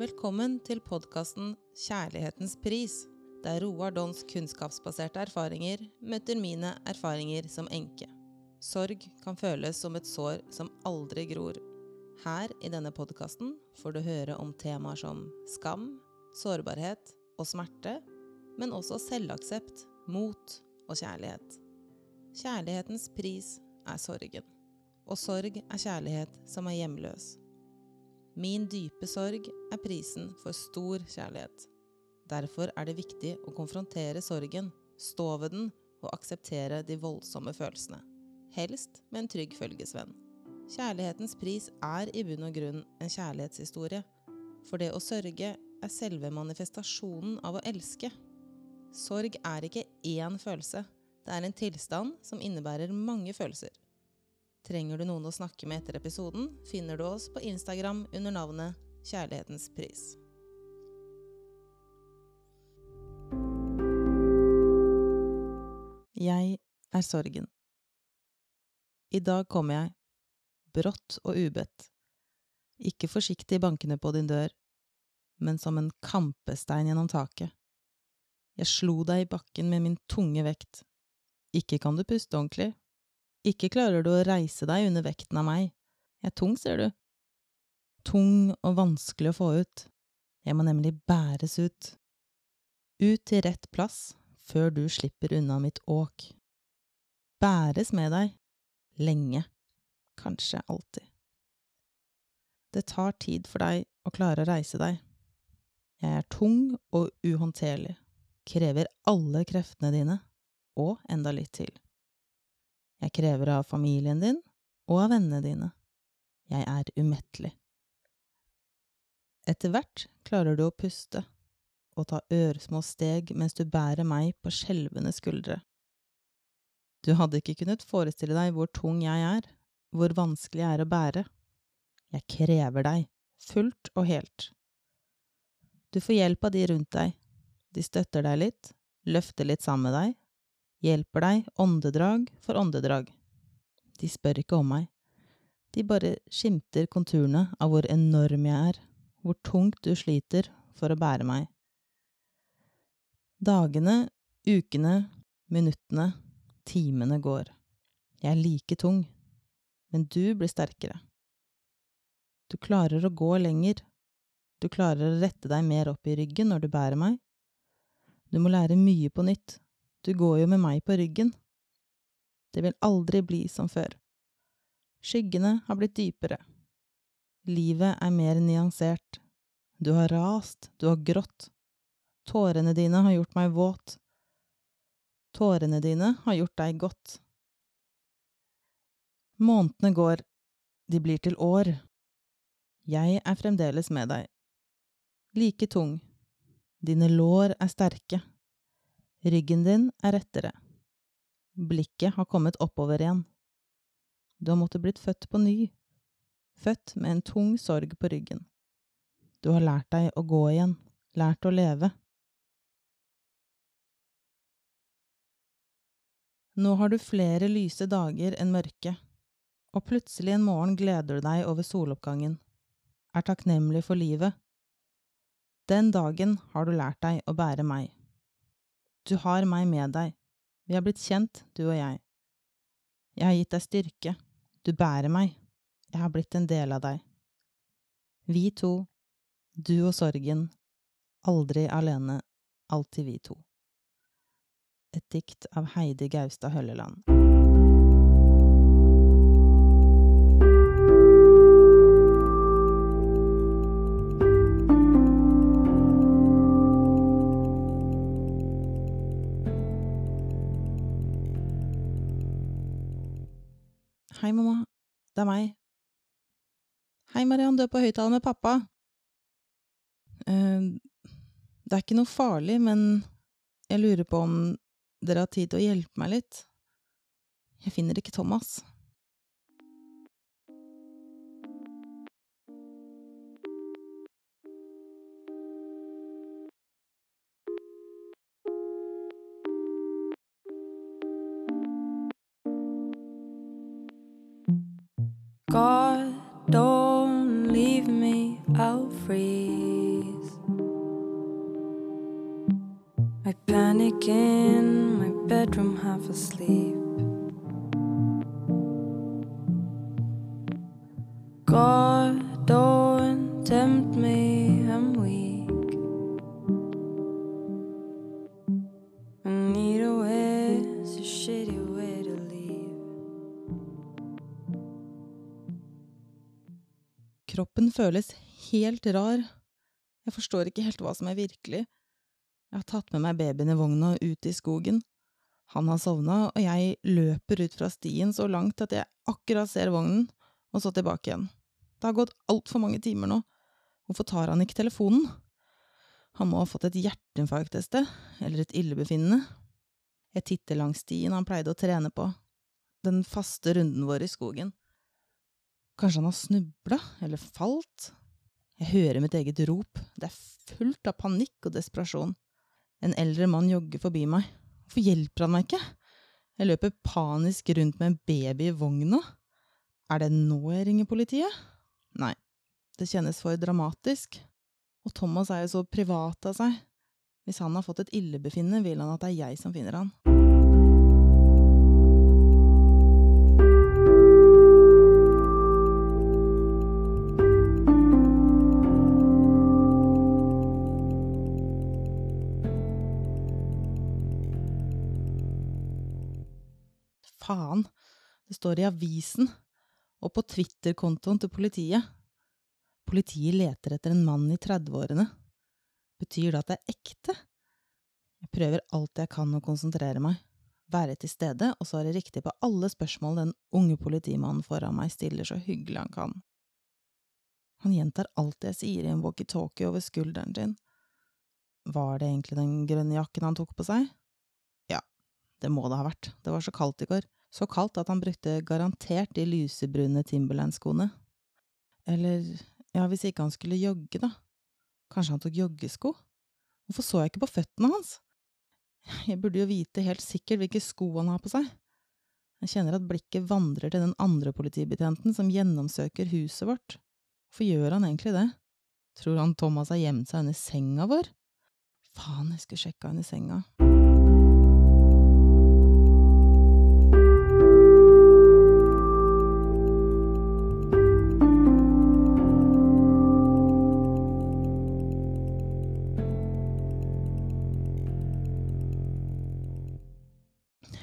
Velkommen til podkasten Kjærlighetens pris, der Roar Dons kunnskapsbaserte erfaringer møter mine erfaringer som enke. Sorg kan føles som et sår som aldri gror. Her i denne podkasten får du høre om temaer som skam, sårbarhet og smerte, men også selvaksept, mot og kjærlighet. Kjærlighetens pris er sorgen, og sorg er kjærlighet som er hjemløs. Min dype sorg er prisen for stor kjærlighet. Derfor er det viktig å konfrontere sorgen, stå ved den og akseptere de voldsomme følelsene. Helst med en trygg følgesvenn. Kjærlighetens pris er i bunn og grunn en kjærlighetshistorie. For det å sørge er selve manifestasjonen av å elske. Sorg er ikke én følelse, det er en tilstand som innebærer mange følelser. Trenger du noen å snakke med etter episoden, finner du oss på Instagram under navnet Kjærlighetens pris. Jeg er sorgen. I dag kommer jeg, brått og ubedt, ikke forsiktig bankende på din dør, men som en kampestein gjennom taket. Jeg slo deg i bakken med min tunge vekt. Ikke kan du puste ordentlig. Ikke klarer du å reise deg under vekten av meg. Jeg er tung, ser du. Tung og vanskelig å få ut. Jeg må nemlig bæres ut. Ut til rett plass før du slipper unna mitt åk. Bæres med deg. Lenge. Kanskje alltid. Det tar tid for deg å klare å reise deg. Jeg er tung og uhåndterlig, krever alle kreftene dine, og enda litt til. Jeg krever av familien din og av vennene dine. Jeg er umettelig. Etter hvert klarer du å puste og ta ørsmå steg mens du bærer meg på skjelvende skuldre. Du hadde ikke kunnet forestille deg hvor tung jeg er, hvor vanskelig jeg er å bære. Jeg krever deg, fullt og helt. Du får hjelp av de rundt deg, de støtter deg litt, løfter litt sammen med deg, hjelper deg åndedrag for åndedrag. De spør ikke om meg, de bare skimter konturene av hvor enorm jeg er, hvor tungt du sliter for å bære meg. Dagene, ukene, minuttene, timene går. Jeg er like tung, men du blir sterkere. Du klarer å gå lenger, du klarer å rette deg mer opp i ryggen når du bærer meg. Du må lære mye på nytt, du går jo med meg på ryggen. Det vil aldri bli som før. Skyggene har blitt dypere. Livet er mer nyansert. Du har rast, du har grått. Tårene dine har gjort meg våt. Tårene dine har gjort deg godt. Månedene går, de blir til år. Jeg er fremdeles med deg. Like tung. Dine lår er sterke. Ryggen din er rettere. Blikket har kommet oppover igjen. Du har måttet blitt født på ny, født med en tung sorg på ryggen. Du har lært deg å gå igjen, lært å leve. Nå har du flere lyse dager enn mørke, og plutselig en morgen gleder du deg over soloppgangen, er takknemlig for livet. Den dagen har du lært deg å bære meg. Du har meg med deg, vi har blitt kjent, du og jeg. Jeg har gitt deg styrke, du bærer meg, jeg har blitt en del av deg. Vi to, du og sorgen, aldri alene, alltid vi to. Et dikt av Heidi Gaustad Hølleland. Det er meg. Hei, Mariann, du er på høyttaler med pappa. Eh, det er ikke noe farlig, men jeg lurer på om dere har tid til å hjelpe meg litt. Jeg finner ikke Thomas. Panic in my bedroom, half asleep. God, don't tempt me, I'm weak. I need a way, it's a shitty way to leave. Kroppen føles helt rar. Jeg forstår ikke helt hva som er virkelig. Jeg har tatt med meg babyen i vogna ut i skogen. Han har sovna, og jeg løper ut fra stien så langt at jeg akkurat ser vognen, og så tilbake igjen. Det har gått altfor mange timer nå. Hvorfor tar han ikke telefonen? Han må ha fått et hjerteinfarkt et sted, eller et illebefinnende. Jeg titter langs stien han pleide å trene på, den faste runden vår i skogen. Kanskje han har snubla, eller falt? Jeg hører mitt eget rop, det er fullt av panikk og desperasjon. En eldre mann jogger forbi meg. Hvorfor hjelper han meg ikke? Jeg løper panisk rundt med en baby i vogna. Er det nå jeg ringer politiet? Nei, det kjennes for dramatisk. Og Thomas er jo så privat av seg. Hvis han har fått et illebefinnende, vil han at det er jeg som finner han. Det står i avisen, og på Twitter-kontoen til politiet. Politiet leter etter en mann i 30-årene. Betyr det at det er ekte? Jeg prøver alt jeg kan å konsentrere meg, være til stede og svare riktig på alle spørsmål den unge politimannen foran meg stiller så hyggelig han kan. Han gjentar alt jeg sier i en walkietalkie over skulderen sin. Var det egentlig den grønne jakken han tok på seg? Ja, det må det ha vært, det var så kaldt i går, så kaldt at han brukte garantert de lysebrune Timberland-skoene. Eller, ja, hvis ikke han skulle jogge, da. Kanskje han tok joggesko? Hvorfor så jeg ikke på føttene hans? Jeg burde jo vite helt sikkert hvilke sko han har på seg. Jeg kjenner at blikket vandrer til den andre politibetjenten som gjennomsøker huset vårt. Hvorfor gjør han egentlig det? Tror han Thomas har gjemt seg under senga vår? Faen, jeg skulle sjekka under senga.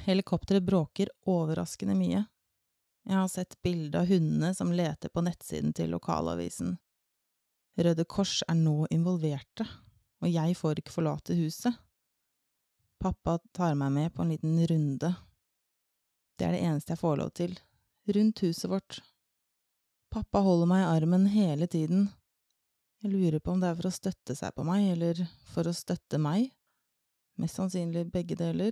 Helikopteret bråker overraskende mye. Jeg har sett bilde av hundene som leter på nettsiden til lokalavisen. Røde Kors er nå involverte, og jeg får ikke forlate huset. Pappa tar meg med på en liten runde. Det er det eneste jeg får lov til, rundt huset vårt. Pappa holder meg i armen hele tiden. Jeg lurer på om det er for å støtte seg på meg, eller for å støtte meg. Mest sannsynlig begge deler.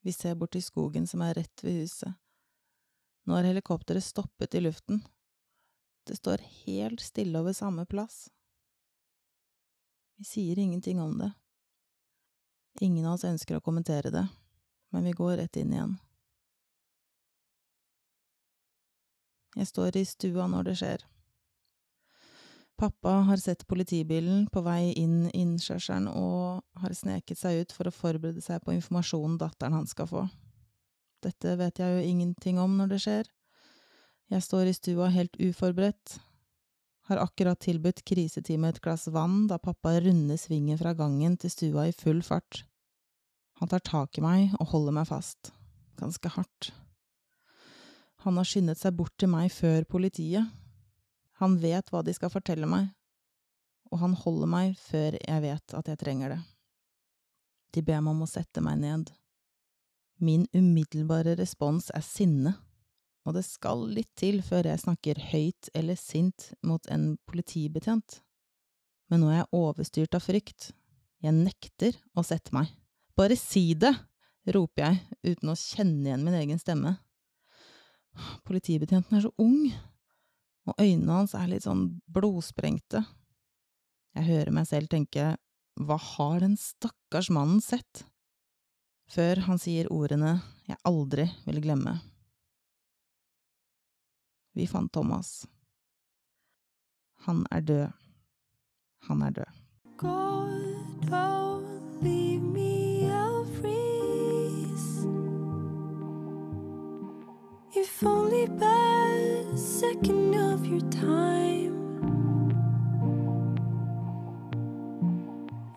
Vi ser bort til skogen som er rett ved huset. Nå har helikopteret stoppet i luften. Det står helt stille over samme plass. Vi sier ingenting om det. Ingen av oss ønsker å kommentere det, men vi går rett inn igjen. Jeg står i stua når det skjer. Pappa har sett politibilen på vei inn innkjørselen og har sneket seg ut for å forberede seg på informasjonen datteren hans skal få. Dette vet jeg jo ingenting om når det skjer. Jeg står i stua helt uforberedt, har akkurat tilbudt kriseteamet et glass vann da pappa runder svingen fra gangen til stua i full fart. Han tar tak i meg og holder meg fast, ganske hardt. Han har skyndet seg bort til meg før politiet, han vet hva de skal fortelle meg, og han holder meg før jeg vet at jeg trenger det. De ber meg om å sette meg ned. Min umiddelbare respons er sinne, og det skal litt til før jeg snakker høyt eller sint mot en politibetjent. Men nå er jeg overstyrt av frykt. Jeg nekter å sette meg. Bare si det! roper jeg uten å kjenne igjen min egen stemme. Politibetjenten er så ung, og øynene hans er litt sånn blodsprengte. Jeg hører meg selv tenke hva har den stakkars mannen sett? Før han sier ordene jeg aldri vil glemme. Vi fant Thomas. Han er død. Han er død. God, don't If only by a second of your time.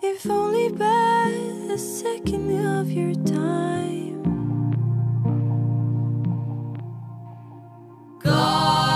If only by a second of your time. God,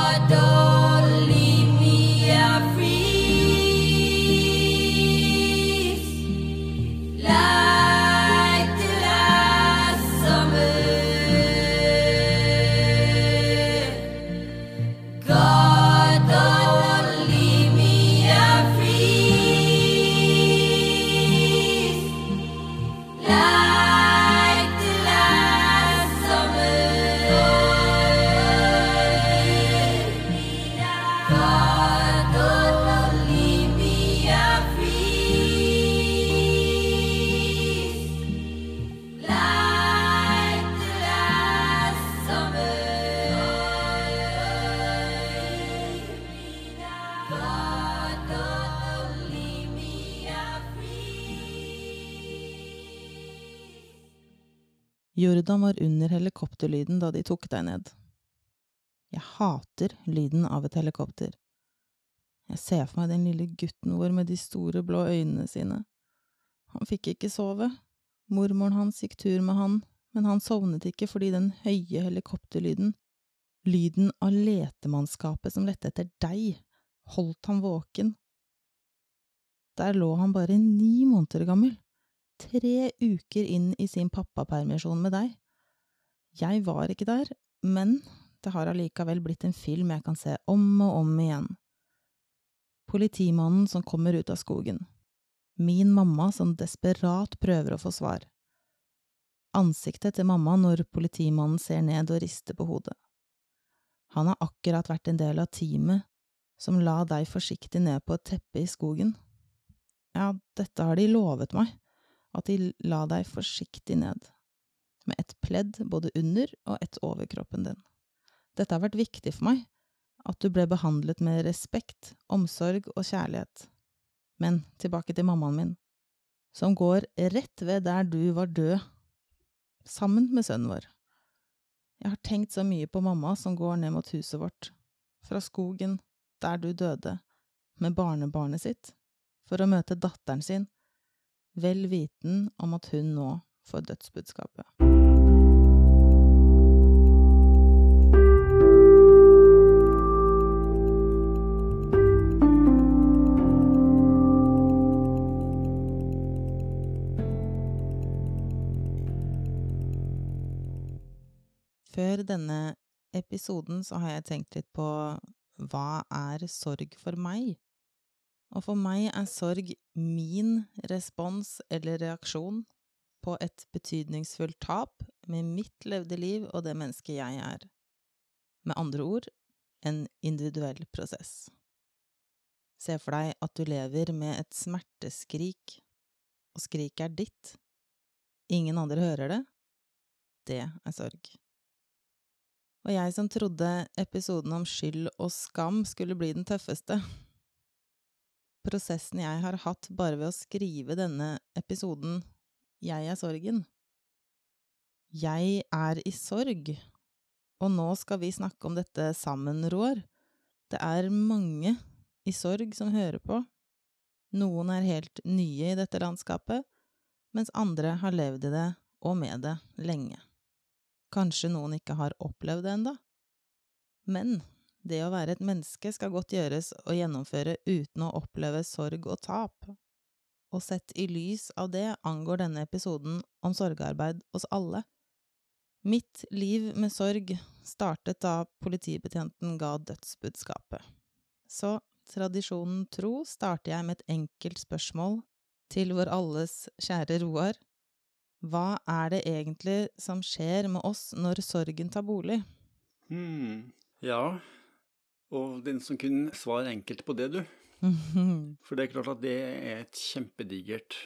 Jordan var under helikopterlyden da de tok deg ned. Jeg hater lyden av et helikopter. Jeg ser for meg den lille gutten vår med de store blå øynene sine. Han fikk ikke sove. Mormoren hans gikk tur med han, men han sovnet ikke fordi den høye helikopterlyden, lyden av letemannskapet som lette etter deg, holdt han våken. Der lå han bare ni måneder gammel, tre uker inn i sin pappapermisjon med deg. Jeg var ikke der, men det har allikevel blitt en film jeg kan se om og om igjen. Politimannen som kommer ut av skogen. Min mamma som desperat prøver å få svar. Ansiktet til mamma når politimannen ser ned og rister på hodet. Han har akkurat vært en del av teamet som la deg forsiktig ned på et teppe i skogen. Ja, dette har de lovet meg, at de la deg forsiktig ned, med et pledd både under og et over kroppen din. Dette har vært viktig for meg, at du ble behandlet med respekt, omsorg og kjærlighet. Men tilbake til mammaen min, som går rett ved der du var død, sammen med sønnen vår. Jeg har tenkt så mye på mamma som går ned mot huset vårt, fra skogen, der du døde, med barnebarnet sitt, for å møte datteren sin, vel viten om at hun nå får dødsbudskapet. Før denne episoden så har jeg tenkt litt på hva er sorg for meg? Og for meg er sorg min respons eller reaksjon på et betydningsfullt tap med mitt levde liv og det mennesket jeg er. Med andre ord en individuell prosess. Se for deg at du lever med et smerteskrik, og skriket er ditt. Ingen andre hører det. Det er sorg. Og jeg som trodde episoden om skyld og skam skulle bli den tøffeste. Prosessen jeg har hatt bare ved å skrive denne episoden Jeg er sorgen. Jeg er i sorg, og nå skal vi snakke om dette sammen, Roar. Det er mange i sorg som hører på. Noen er helt nye i dette landskapet, mens andre har levd i det og med det lenge. Kanskje noen ikke har opplevd det enda. Men det å være et menneske skal godt gjøres å gjennomføre uten å oppleve sorg og tap. Og sett i lys av det angår denne episoden om sorgarbeid oss alle. Mitt liv med sorg startet da politibetjenten ga dødsbudskapet. Så tradisjonen tro starter jeg med et enkelt spørsmål til vår alles kjære Roar. Hva er det egentlig som skjer med oss når sorgen tar bolig? Hmm. Ja, og den som kunne svare enkelt på det, du. For det er klart at det er et kjempedigert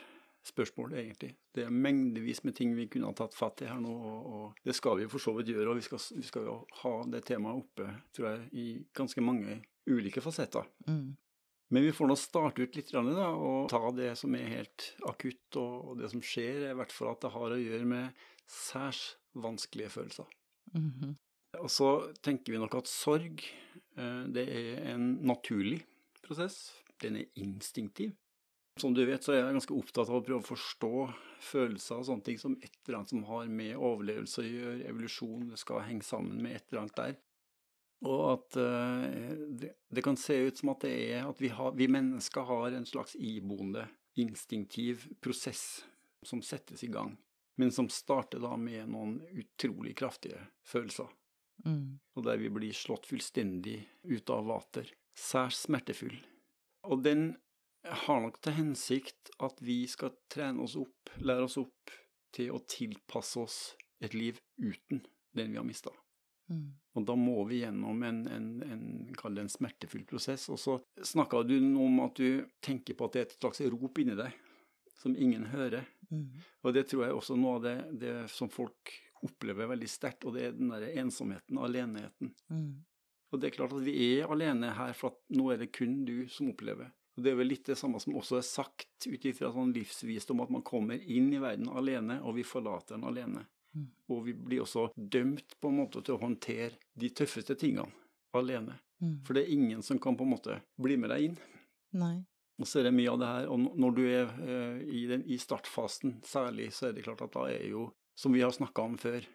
spørsmål, egentlig. Det er mengdevis med ting vi kunne ha tatt fatt i her nå, og, det skal vi for så vidt gjøre. Og vi skal, vi skal jo ha det temaet oppe, tror jeg, i ganske mange ulike fasetter. Mm. Men vi får nå starte ut litt da, og ta det som er helt akutt, og, det som skjer, er i hvert fall at det har å gjøre med særs vanskelige følelser. Mhm. Og så tenker vi nok at sorg, det er en naturlig prosess. Den er instinktiv. Som du vet, så er jeg ganske opptatt av å prøve å forstå følelser og sånne ting som et eller annet som har med overlevelse å gjøre, evolusjon, det skal henge sammen med et eller annet der. Og at det, det, kan se ut som at det er at vi, har, vi mennesker har en slags iboende, instinktiv prosess som settes i gang, men som starter da med noen utrolig kraftige følelser. Mm. Og der vi blir slått fullstendig ut av vater. Særs smertefull. Og den har nok til hensikt at vi skal trene oss opp, lære oss opp til å tilpasse oss et liv uten den vi har mista. Mm. Og da må vi gjennom en, en, en, en smertefull prosess. Og så snakka du om at du tenker på at det er et slags rop inni deg som ingen hører. Mm. Og det tror jeg også noe av det, det som folk opplever veldig sterkt, og det er den der ensomheten, aleneheten. Mm. Og det er klart at vi er alene her, for at nå er det kun du som opplever. Og Det er vel litt det samme som også er sagt ut ifra sånn livsvisdom, at man kommer inn i verden alene, og vi forlater den alene. Mm. Og vi blir også dømt på en måte til å håndtere de tøffeste tingene alene. Mm. For det er ingen som kan på en måte bli med deg inn. Nei. Og så er det mye av det her, og når du er uh, i, den, i startfasen særlig, så er det klart at da er jo, som vi har snakka om før,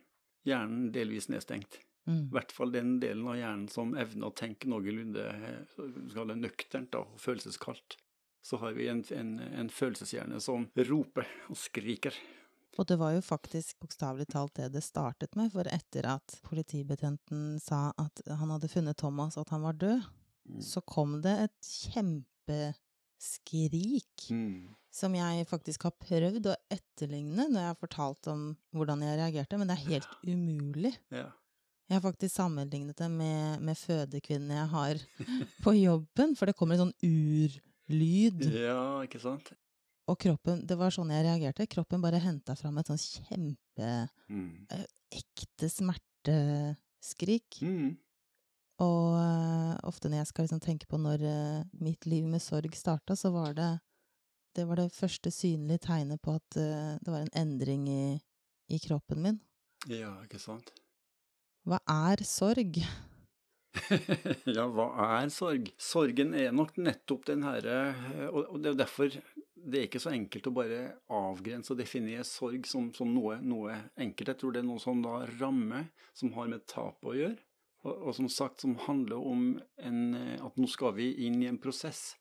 hjernen delvis nedstengt. Mm. I hvert fall den delen av hjernen som evner å tenke noenlunde det nøkternt og følelseskaldt. Så har vi en, en, en følelseshjerne som roper og skriker. Og det var jo faktisk bokstavelig talt det det startet med, for etter at politibetjenten sa at han hadde funnet Thomas og at han var død, mm. så kom det et kjempeskrik mm. som jeg faktisk har prøvd å etterligne når jeg har fortalt om hvordan jeg reagerte, men det er helt umulig. Ja. Jeg har faktisk sammenlignet det med, med fødekvinnene jeg har på jobben, for det kommer en sånn urlyd. Ja, ikke sant? Og kroppen Det var sånn jeg reagerte. Kroppen bare henta fram et sånn kjempeekte mm. uh, smerteskrik. Mm. Og uh, ofte når jeg skal liksom tenke på når uh, mitt liv med sorg starta, så var det det var det første synlige tegnet på at det var en endring i, i kroppen min. Ja, ikke sant? Hva er sorg? ja, hva er sorg? Sorgen er nok nettopp den herre Og det er derfor det er ikke så enkelt å bare avgrense og definere sorg som, som noe, noe, enkelt. Jeg tror det er noe som da rammer, som har med tapet å gjøre. Og, og, som sagt, som handler om en, at nå skal vi inn i en prosess.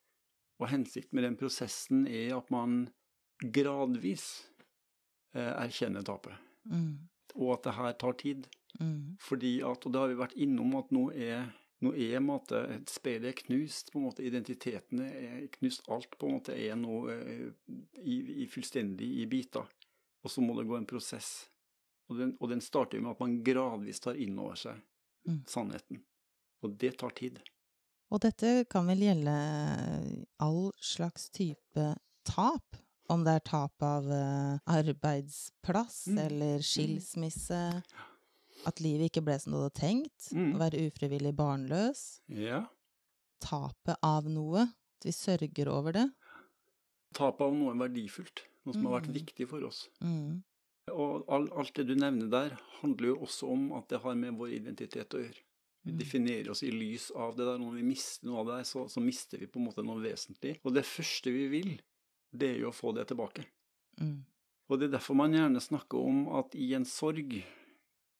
Og hensikten med den prosessen er at man gradvis eh, erkjenner tapet. Mm. Og at det her tar tid. Mm. Fordi at, og det har vi vært innom, at nå er, nå er måte, speilet er knust. på en måte Identiteten er knust. Alt på en måte er nå eh, i, i fullstendig i biter. Og så må det gå en prosess. Og den, og den starter med at man gradvis tar inn over seg mm. sannheten. Og det tar tid. Og dette kan vel gjelde all slags type tap? Om det er tap av uh, arbeidsplass mm. eller mm. skilsmisse? At livet ikke ble som du hadde tenkt. Mm. Å være ufrivillig barnløs. Ja. Tapet av noe. At vi sørger over det. Tapet av noe verdifullt. Noe som har vært mm. viktig for oss. Mm. Og alt det du nevner der, handler jo også om at det har med vår identitet å gjøre. Vi mm. definerer oss i lys av det der. Når vi mister noe av det, så, så mister vi på en måte noe vesentlig. Og det første vi vil, det er jo å få det tilbake. Mm. Og det er derfor man gjerne snakker om at i en sorg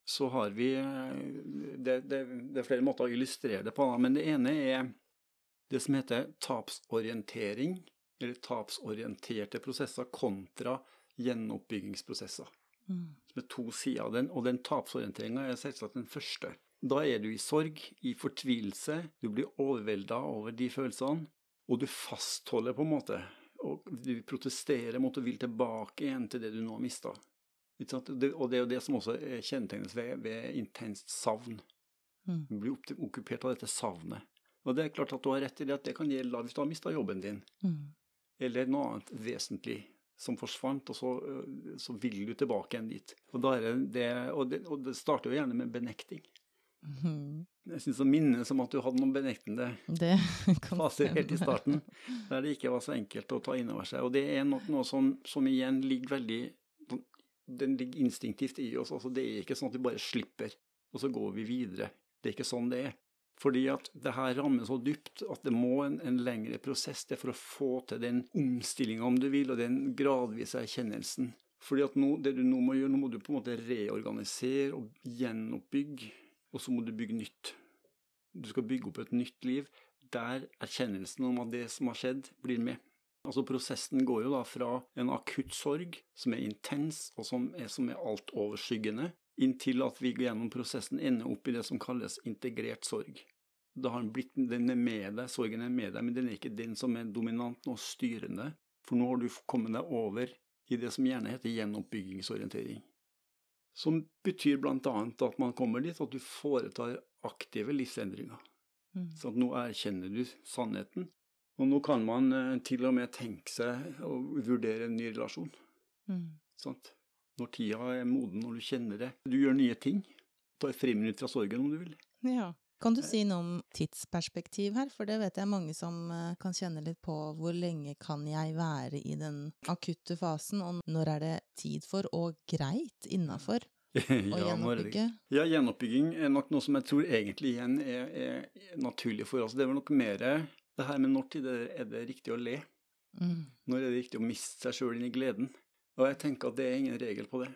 så har vi det, det, det, er flere måter å illustrere det på, men det ene er det som heter tapsorientering, eller tapsorienterte prosesser kontra gjenoppbyggingsprosesser. Mm. Som er to sider av den, og den tapsorienteringa er selvsagt den første. Da er du i sorg, i fortvilelse, du blir overvelda over de følelsene, og du fastholder på en måte, og du protesterer mot og vil tilbake igjen til det du nå har mista. Og det er jo det som også kjennetegnes ved, ved intenst savn. Mm. Du blir okkupert av dette savnet. Og det er klart at du har rett i det at det kan gjelde hvis du har mista jobben din, mm. eller noe annet vesentlig som forsvant, og så, så, vil du tilbake igjen dit. Og, det, og, det, og det, starter jo gjerne med benekting. Mm. Jeg syns det minnes om at du hadde noen benektende faser helt i starten, der det ikke var så enkelt å ta inn over seg. Og det er nok noe som, som igjen ligger veldig den ligger instinktivt i oss. altså Det er ikke sånn at vi bare slipper. og så går vi videre. Det er ikke sånn det er. Fordi at det her rammer så dypt at det må en, en lengre prosess til for å få til den omstillinga, om du vil, og den gradvise erkjennelsen. Fordi at nå, det du nå må gjøre, nå må du på en måte reorganisere og gjenoppbygge, og så må du bygge nytt. Du skal bygge opp et nytt liv der erkjennelsen om at det som har skjedd, blir med. Altså Prosessen går jo da fra en akutt sorg, som er intens og som er, som er altoverskyggende, inntil at vi gjennom prosessen ender opp i det som kalles integrert sorg. Da har den blitt, den er med deg, sorgen er med deg, men den er ikke den som er dominant og styrende, for nå har du kommet deg over i det som gjerne heter gjenoppbyggingsorientering. Som betyr annet at man kommer dit at du foretar aktive livsendringer. Mm. Så nå erkjenner du sannheten, og nå kan man eh, til og med tenke seg å vurdere en ny relasjon. Mm. Sant? Når tida er moden, når du kjenner det. Du gjør nye ting. Tar friminutt fra sorgen, om du vil. Ja. Kan du si noe om tidsperspektiv her, for det vet jeg mange som eh, kan kjenne litt på. Hvor lenge kan jeg være i den akutte fasen, og når er det tid for, og greit innafor, å gjenoppbygge? Ja, gjenoppbygging er nok noe som jeg tror egentlig igjen er, er naturlig for oss. Det er vel nok mer det her med når tid er det riktig å le. Mm. Når er det riktig å miste seg sjøl inn i gleden. Og jeg tenker at det er ingen regel på det.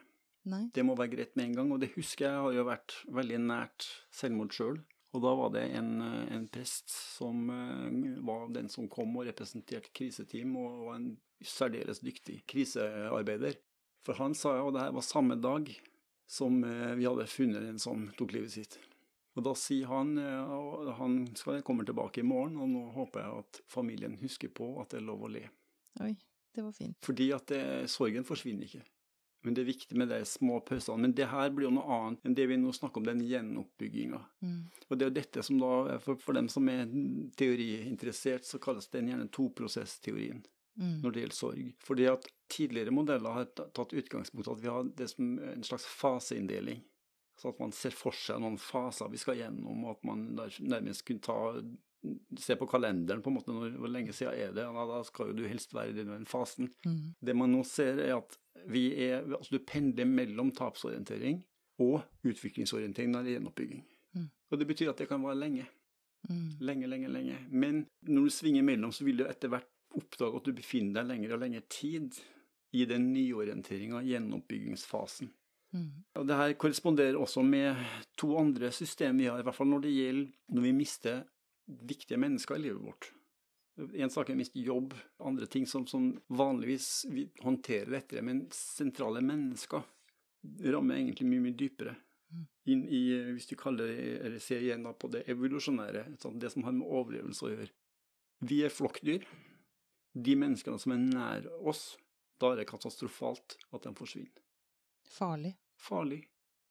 Nei. Det må være greit med en gang. Og det husker jeg har jo vært veldig nært selvmord sjøl. Og da var det en, en, prest som uh, var den som kom og representerte kriseteam, og var en særdeles dyktig krisearbeider. For han sa jo, og det her var samme dag som uh, vi hadde funnet en som tok livet sitt. Og da sier han at han skal kommer tilbake i morgen, og nå håper jeg at familien husker på at det er lov å le. Oi. Det var fint. Fordi at det, sorgen forsvinner ikke. Men det er viktig med de små pausene. Men det her blir jo noe annet enn det vi nå snakker om, den gjenoppbygginga. Mm. Og det er jo dette som da, for, for, dem som er teoriinteressert, så kalles den gjerne toprosessteorien mm. når det gjelder sorg. Fordi at tidligere modeller har tatt utgangspunkt i at vi har det som en slags faseinndeling. Så at man ser for seg noen faser vi skal gjennom, og at man nærmest kunne ta se på kalenderen på en måte, når, hvor lenge siden er det, ja, da skal jo du helst være i den fasen. Mm. Det man nå ser, er at vi er, altså du pendler mellom tapsorientering og utviklingsorientering når det er gjenoppbygging. Mm. Og det betyr at det kan være lenge. Mm. Lenge, lenge, lenge. Men når du svinger mellom, så vil du etter hvert oppdage at du befinner deg lenger og lengre tid i den nyorienteringa, gjenoppbyggingsfasen. Mm. Og det her korresponderer også med to andre system vi har, i hvert fall når det gjelder når vi mister viktige mennesker i livet vårt. En sak er minst jobb, andre ting som, som vanligvis vi håndterer lettere, men sentrale mennesker rammer egentlig mye, mye dypere. Mm. Inn i, hvis du kaller det, eller ser igjen på det evolusjonære, det som har med overlevelse å gjøre. Vi er flokkdyr. De menneskene som er nær oss, da er det katastrofalt at de forsvinner. Farlig. Farlig.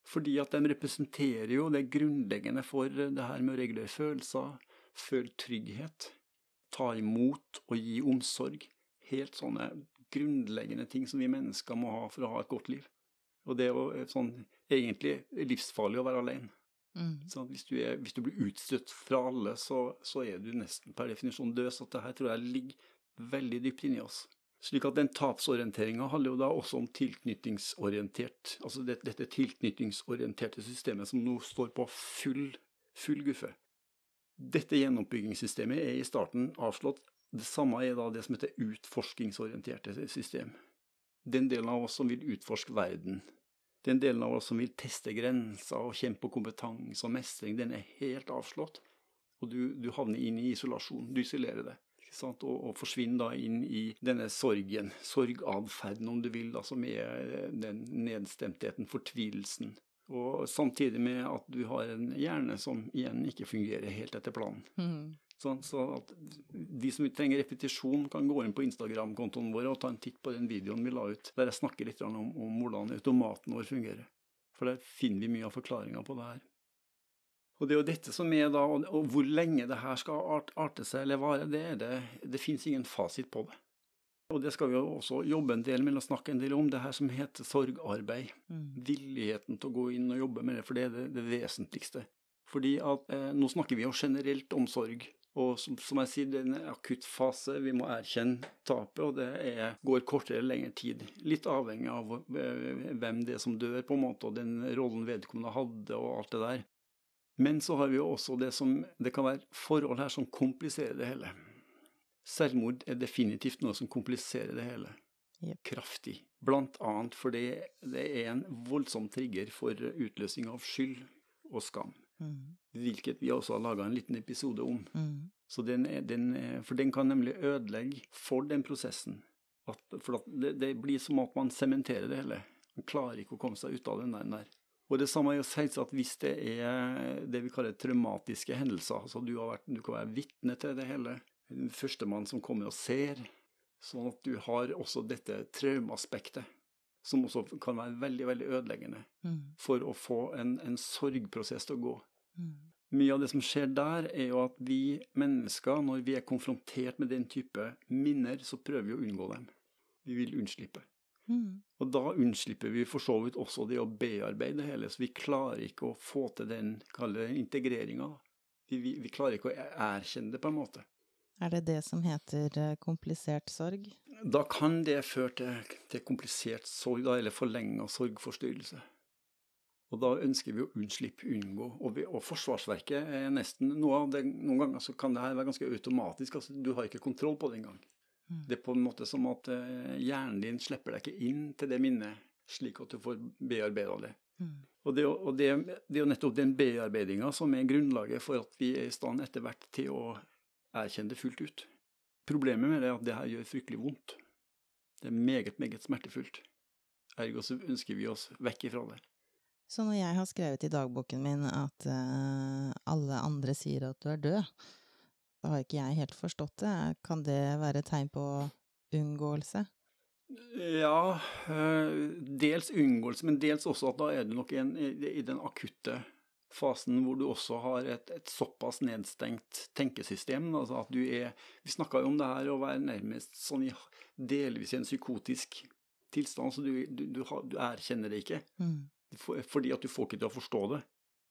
Fordi at de representerer jo det grunnleggende for det her med å regulere følelser, føle trygghet, ta imot og gi omsorg. Helt sånne grunnleggende ting som vi mennesker må ha for å ha et godt liv. Og det er jo sånn egentlig livsfarlig å være alene. Mm. Sånn, hvis, du er, hvis, du blir utstøtt fra alle, så, så, er du nesten per definisjon død. Så dette tror jeg ligger veldig dypt inni oss. Slik at den tapsorienteringa handler jo da også om tilknytningsorientert Altså det, dette tilknytningsorienterte systemet som nå står på full, full guffe. Dette gjenoppbyggingssystemet er i starten avslått. Det samme er da det som heter utforskingsorienterte system. Den delen av oss som vil utforske verden, den delen av oss som vil teste grenser og kjempe på kompetanse og mestring, den er helt avslått. Og du, du havner inn i isolasjon. Du isolerer deg. Og, og, forsvinner da inn i denne sorgen, sorgatferden om du vil, da, som er den nedstemtheten, fortvilelsen, og samtidig med at du har en hjerne som igjen ikke fungerer helt etter planen. Mm. Sånn, så at de som trenger repetisjon, kan gå inn på Instagram-kontoen vår og ta en titt på den videoen vi la ut, der jeg snakker litt om, om hvordan automaten vår fungerer. For der finner vi mye av forklaringa på det her. Og det er jo dette som er da, og hvor lenge det her skal arte seg eller vare, det, det, det finnes ingen fasit på det. Og det skal vi jo også jobbe en del med og snakke en del om, det her som heter sorgarbeid. Mm. Villigheten til å gå inn og jobbe med det, for det er det, det vesentligste. Fordi at eh, nå snakker vi jo generelt om sorg, Og som, som jeg sier, det er en akutt fase. Vi må erkjenne tapet, og det er, går kortere eller lengre tid. Litt avhengig av eh, hvem det er som dør, på en måte, og den rollen vedkommende hadde, og alt det der. Men så har vi jo også det som Det kan være forhold her som kompliserer det hele. Selvmord er definitivt noe som kompliserer det hele. yep. Kraftig. Blant annet fordi det er en voldsom trigger for utløsning av skyld og skam. Mm. Hvilket vi også har laga en liten episode om. Mm. Så den er, den er, for den kan nemlig ødelegge for den prosessen. At, for at det, det blir som at man sementerer det hele. Man klarer ikke å komme seg ut av den der. Og det samme er jo selvsagt hvis det er det vi kaller traumatiske hendelser. altså Du, har vært, du kan være vitne til det hele. Førstemann som kommer og ser. Sånn at du har også dette traumeaspektet. Som også kan være veldig veldig ødeleggende Mm. for å få en, en sorgprosess til å gå. Mm. Mye av det som skjer der, er jo at vi mennesker, når vi er konfrontert med den type minner, så prøver vi å unngå dem. Vi vil unnslippe. Mm. Og da unnslipper vi for så vidt også det å bearbeide det hele, så vi klarer ikke å få til den integreringa. Vi, vi, vi klarer ikke å erkjenne det, på en måte. Er det det som heter eh, komplisert sorg? Da kan det føre til, til komplisert sorg, da, eller forlenga sorgforstyrrelse. Og da ønsker vi å unnslippe, unngå. Og, vi, og forsvarsverket er nesten noe av det, Noen ganger så kan det her være ganske automatisk. altså Du har ikke kontroll på det engang. Mm. Det er på en måte som at eh, hjernen din slipper deg ikke inn til det minnet, slik at du får bearbeida det. Mm. Og det, og det, det er jo nettopp den bearbeidinga som er grunnlaget for at vi er i stand etter hvert til å erkjenne det fullt ut. Problemet med det er at det her gjør fryktelig vondt. Det er meget, meget smertefullt. Ergo så ønsker vi oss vekk ifra det. Så når jeg har skrevet i dagboken min at eh, alle andre sier at du er død, da har ikke jeg helt forstått det. Kan det være tegn på unngåelse? Ja, eh, dels unngåelse, men dels også at da er du nok i, en, i den akutte fasen hvor du også har et, et såpass nedstengt tenkesystem. Altså at du er Vi snakka jo om det her å være nærmest sånn i delvis i en psykotisk tilstand, så du, du, du, har, du erkjenner det ikke. Mm. For, fordi at du får ikke til å forstå det.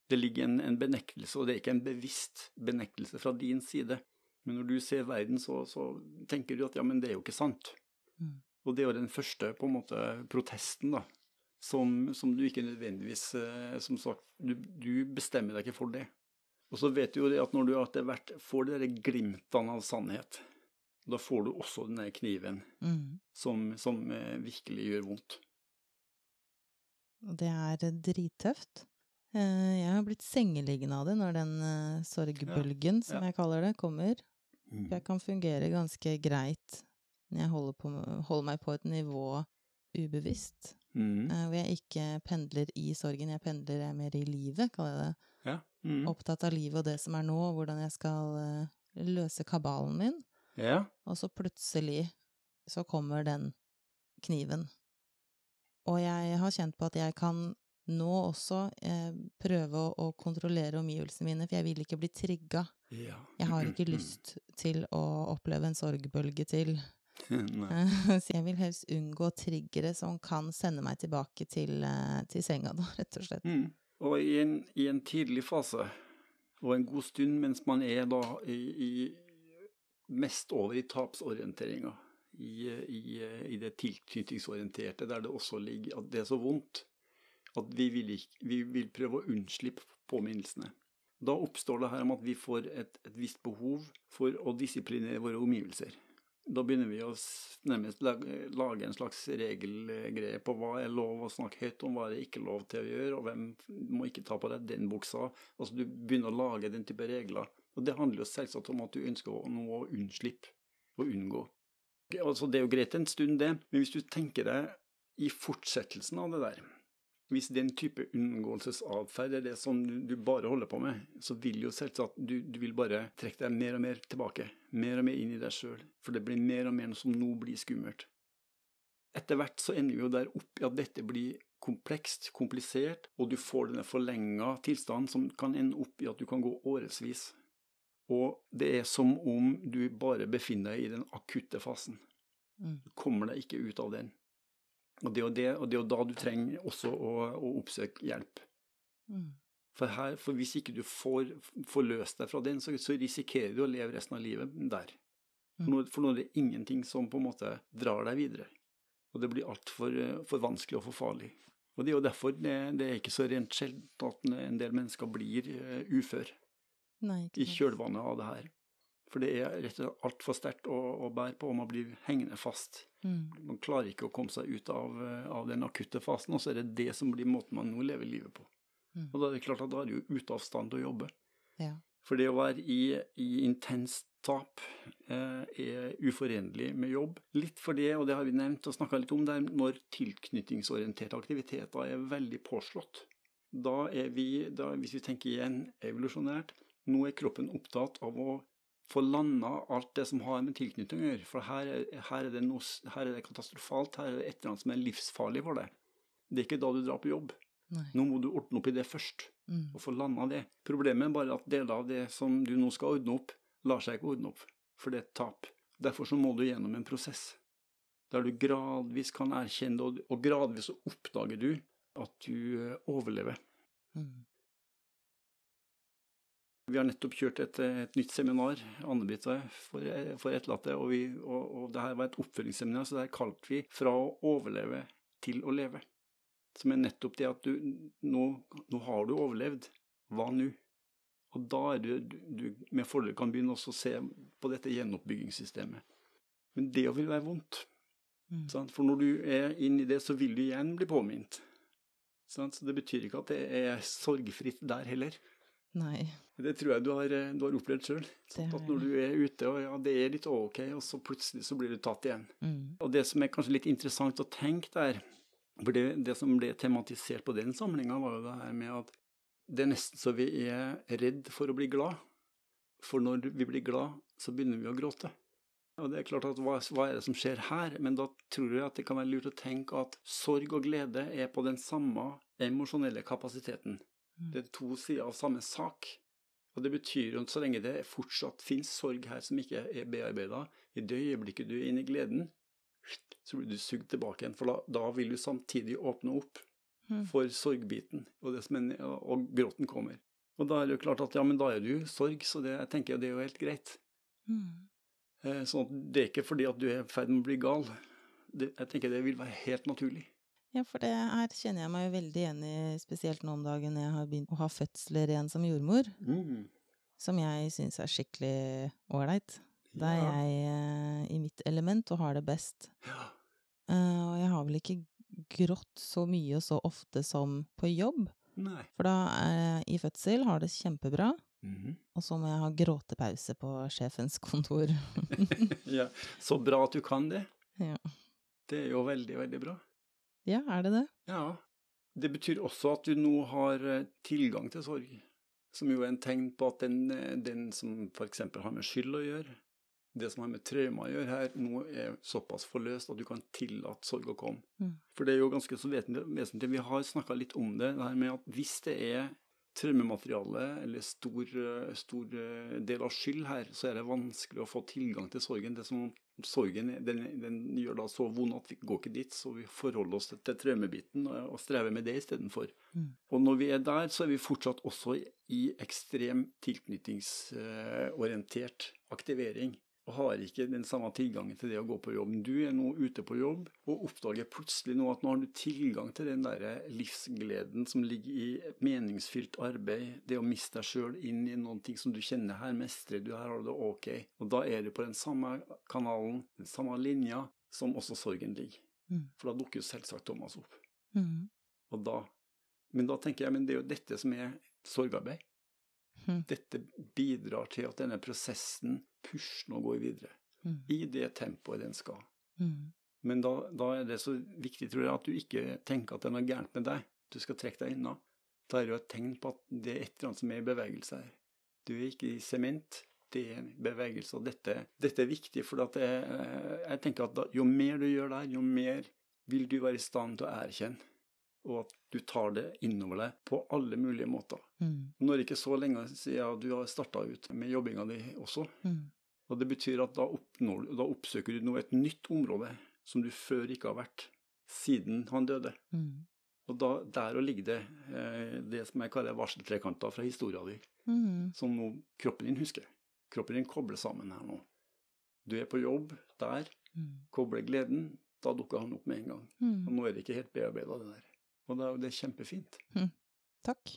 Det ligger en, en benektelse, og det er ikke en bevisst benektelse fra din side. Men når du ser verden, så, så tenker du at ja, men det er jo ikke sant. Mm. Og det er jo den første på en måte protesten, da. Som, som du ikke nødvendigvis eh, Som sagt, du, du bestemmer deg ikke for det. Og så vet du jo det at når du etter hvert får de glimtene av sannhet, da får du også den der kniven Mm. som, som eh, virkelig gjør vondt. Og det er drittøft. Eh, Jeg har blitt sengeliggende av det når den sorgbølgen, som jeg kaller det, kommer. For jeg kan fungere ganske greit når jeg holder, på, holder meg på et nivå ubevisst, Mm. eh, hvor jeg ikke pendler i sorgen, jeg pendler jeg mer i livet, kaller jeg det. Ja. Mm. Opptatt av livet og det som er nå, og hvordan jeg skal eh, løse kabalen min. ja. Og så plutselig så kommer den kniven. Og jeg har kjent på at jeg kan nå også eh, prøve å, å kontrollere omgivelsene mine, for jeg vil ikke bli trigga. ja. Jeg har ikke lyst til å oppleve en sorgbølge til. Så jeg vil helst unngå triggere som kan sende meg tilbake til, eh, til senga, da, rett og slett. Mm. Og i en, i en tidlig fase, og en god stund mens man er da i, i mest over i tapsorienteringa, i, i, i det tilknytningsorienterte, der det også ligger at det er så vondt at vi vil, ikke, vi vil prøve å unnslippe påminnelsene. Da oppstår det her om at vi får et, et visst behov for å disiplinere våre omgivelser. Da begynner vi å nærmest lage, en slags regelgreie på hva er lov å snakke høyt om, hva er det ikke lov til å gjøre, og hvem må ikke ta på deg den buksa. Altså Du begynner å lage den type regler. Og det handler jo selvsagt om at du ønsker noe å unnslippe og unngå. Altså Det er jo greit en stund, det, men hvis du tenker deg i fortsettelsen av det der hvis den type unngåelsesatferd er det som du, bare holder på med, så vil jo selvsagt du, du vil bare trekke deg mer og mer tilbake. Mer og mer inn i deg sjøl. For det blir mer og mer som nå blir skummelt. Etter hvert så ender vi jo der opp i at dette blir komplekst, komplisert, og du får denne forlenga tilstanden som kan ende opp i at du kan gå årevis. Og det er som om du bare befinner deg i den akutte fasen. Mm. Du kommer deg ikke ut av den. Og det er det, og det er da du trenger også å, å oppsøke hjelp. Mm. For, her, for hvis ikke du får, får løst deg fra den, så, så, risikerer du å leve resten av livet der. For nå, for nå er det ingenting som på en måte drar deg videre. Og det blir altfor for vanskelig og for farlig. Og det er jo derfor det, det er ikke så rent sjeldent at en del mennesker blir uh, ufør Nei, i kjølvannet av det her. For det er rett og slett altfor sterkt å, å, bære på, og man blir hengende fast. Mm. Man klarer ikke å komme seg ut av, av, den akutte fasen, og så er det det som blir måten man nå lever livet på. Mm. Og da er det klart at da er du ute av stand til å jobbe. Ja. For det å være i, i intenst tap eh, er uforenlig med jobb. Litt for det, og det har vi nevnt og snakka litt om, det er når tilknytningsorienterte aktiviteter er veldig påslått. Da er vi, da, hvis vi tenker igjen evolusjonært, nå er kroppen opptatt av å få landa alt det som har med tilknytning å gjøre. For her er, her, er det noe, her er det katastrofalt, her er det et eller annet som er livsfarlig for deg. Det er ikke da du drar på jobb. Nei. Nå må du ordne opp i det først, Mm. og få landa det. Problemet er bare at deler av det som du nå skal ordne opp, lar seg ikke ordne opp, for det er et tap. Derfor så må du gjennom en prosess, der du gradvis kan erkjenne det, og gradvis oppdager du at du eh, overlever. Mm. Vi har nettopp kjørt et, et nytt seminar, jeg, for, for etterlatte, og, vi, og, og det her var et oppfølgingsseminar, så der kalte vi 'Fra å overleve til å leve'. Som er nettopp det at du nå, nå har du overlevd, hva nå? Og da er du, du, du med fordel kan begynne også å se på dette gjenoppbyggingssystemet. Men det vil være vondt. Mm. Sant? For når du er inn i det, så vil du igjen bli påminnet. Så det betyr ikke at det er sorgfritt der heller. Nei. Det tror jeg du har, du har opplevd sjøl. At når du er ute og ja, det er litt ok, og så plutselig så blir du tatt igjen. Mm. Og det som er kanskje litt interessant å tenke der, for det, det som ble tematisert på den samlinga, var jo det her med at det er nesten så vi er redd for å bli glad. For når vi blir glad, så begynner vi å gråte. Og det er klart at hva, hva er det som skjer her? Men da tror jeg at det kan være lurt å tenke at sorg og glede er på den samme emosjonelle kapasiteten. Mm. Det er to sider av samme sak. Og det betyr at så lenge det fortsatt finnes sorg her som ikke er bearbeida, i det øyeblikket du er inne i gleden, så blir du sugd tilbake igjen. For da, da vil du samtidig åpne opp Mm. for sorgbiten, og, det som er, og gråten kommer. Og da er det jo klart at ja, men da er du sorg, så det, jeg tenker det er jo helt greit. Mm. Eh, sånn at det er ikke fordi at du er i ferd med å bli gal. Det, jeg tenker det vil være helt naturlig. Ja, for det her kjenner jeg meg jo veldig igjen i, spesielt nå om dagen jeg har begynt å ha fødsler igjen som jordmor, som jeg syns er skikkelig ålreit. Da er jeg eh, i mitt element og har det best. Ja. Eh, og jeg har vel ikke grått så mye og så ofte som på jobb, Nei. for da er jeg i fødsel, har det kjempebra, Mhm. og så må jeg ha gråtepause på sjefens kontor. ja. Så bra at du kan det. Ja. Det er jo veldig, veldig bra. Ja, er det det? Ja. Det betyr også at du nå har eh, tilgang til sorg, som jo er en tegn på at den, eh, den som f.eks. har med skyld å gjøre, det som har med traume å gjøre her, nå er såpass forløst at du kan tillate sorg å komme. Mm. For det er jo ganske så vesentlig. Vi har snakka litt om det, det her med at hvis det er traumemateriale eller stor, eh, stor del av skyld her, så er det vanskelig å få tilgang til sorgen. Det er som om sorgen den, den gjør da så vond at vi går ikke dit, så vi forholder oss til, til traumebiten og, og strever med det istedenfor. Mm. Og når vi er der, så er vi fortsatt også i ekstrem tilknytningsorientert aktivering. Og har ikke den samme tilgangen til det å gå på jobb. Du er nå ute på jobb og oppdager plutselig nå at nå har du tilgang til den der livsgleden som ligger i et meningsfylt arbeid, det å miste deg sjøl inn i noen ting som du kjenner her mestrer du, her har du det ok. Og da er du på den samme kanalen, den samme linja, som også sorgen ligger. Mm. For da dukker jo selvsagt Thomas opp. Mm. Og da, men da tenker jeg, men det er jo dette som er sorgarbeid. Mm. Dette bidrar til at denne prosessen pusher og går videre. Mm. I det tempoet den skal. Mm. Men da, da er det så viktig, tror jeg, at du ikke tenker at det er noe gærent med deg. Du skal trekke deg unna. Da er det jo et tegn på at det er et eller annet som er i bevegelse her. Du er ikke i sement, det er bevegelse. Og dette, dette er viktig, for at det, jeg tenker at da, jo mer du gjør der, jo mer vil du være i stand til å erkjenne. Og at du tar det innover deg på alle mulige måter. Mm. Nå er det ikke så lenge siden du har starta ut med jobbinga di også. Mm. Og det betyr at da, oppnår, da oppsøker du nå et nytt område som du før ikke har vært, siden han døde. Mm. Og da, der og ligger det eh, det som jeg kaller varseltrekanter fra historia di, Mm. som nå kroppen din husker. Kroppen din kobler sammen her nå. Du er på jobb der, Mm. kobler gleden, da dukker han opp med en gang. Mm. Og nå er det ikke helt bearbeida, det der. Og da, det er kjempefint. Takk.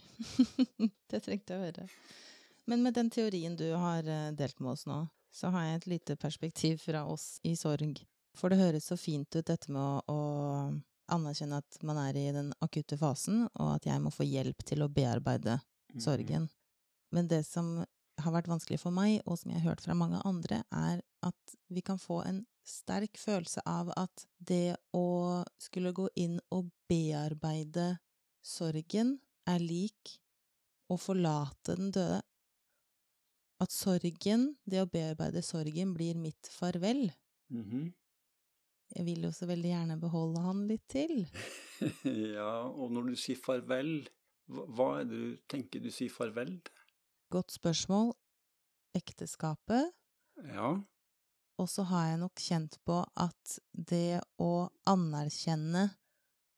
det trengte jeg å høre. Men med den teorien du har eh, delt med oss nå, så har jeg et lite perspektiv fra oss i sorg. For det høres så fint ut dette med å, å anerkjenne at man er i den akutte fasen, og at jeg må få hjelp til å bearbeide Mhm. sorgen. Men det som har vært vanskelig for meg, og som jeg har hørt fra mange andre, er at vi kan få en sterk følelse av at det å skulle gå inn og bearbeide sorgen er lik å forlate den døde. At sorgen, det å bearbeide sorgen, blir mitt farvel. Mhm. Jeg vil jo så veldig gjerne beholde han litt til. ja, og når du sier farvel, hva er det du tenker du sier farvel til? Godt spørsmål. Ekteskapet. Ja. Og så har jeg nok kjent på at det å anerkjenne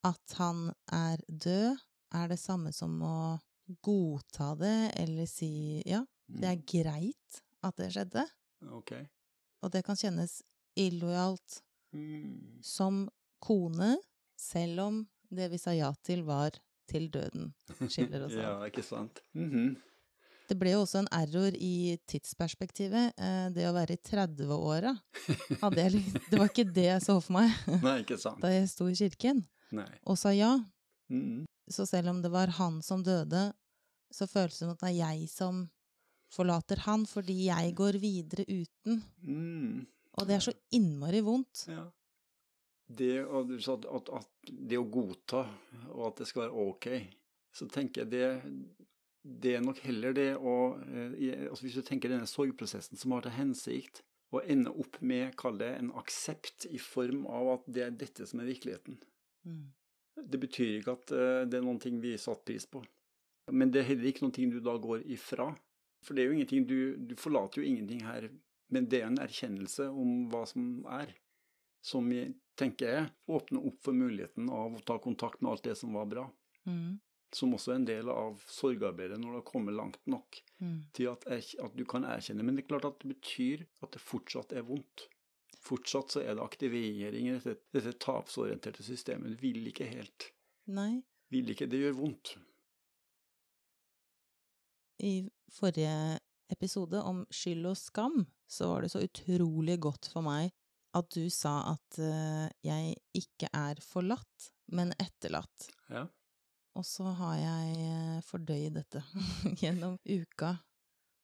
at han er død, er det samme som å godta det, eller si ja, det er greit at det skjedde. Ok. Og det kan kjennes illojalt Mm. som kone, selv om det vi sa ja til, var til døden skiller oss ja, ikke sant. Mhm. Det ble jo også en error i tidsperspektivet. eh, Det å være i 30-åra. hadde jeg litt- Det var ikke det jeg så for meg Nei, ikke sant. da jeg sto i kirken Nei. og sa ja. Mm. Så selv om det var han som døde, så føles det som at det er jeg som forlater han, fordi jeg går videre uten. Mm. Og det er så innmari vondt. Ja. Det, og du sa at, at, at det å godta, og at det skal være ok, så tenker jeg det, det er nok heller det å eh, altså Hvis du tenker denne sorgprosessen som har til hensikt å ende opp med, kall det en aksept i form av at det er dette som er virkeligheten. Mm. Det betyr ikke at eh, det er noen ting vi satt pris på. Men det er heller ikke noen ting du da går ifra. For det er jo ingenting du, du forlater jo ingenting her, men det er en erkjennelse om hva som er. Som jeg, tenker jeg åpner opp for muligheten av å ta kontakt med alt det som var bra. Mm. Som også er en del av sorgarbeidet når det har kommet langt nok Mm. til at, erk- at du kan erkjenne. Men det er klart at det betyr at det fortsatt er vondt. Fortsatt så er det aktivering i dette, dette tapsorienterte systemet. Du vil ikke helt. Nei. Vil ikke. Det gjør vondt. I forrige episode om skyld og skam, så var det så utrolig godt for meg at du sa at eh, jeg ikke er forlatt, men etterlatt. Ja. Og så har jeg eh, fordøyd dette gjennom uka.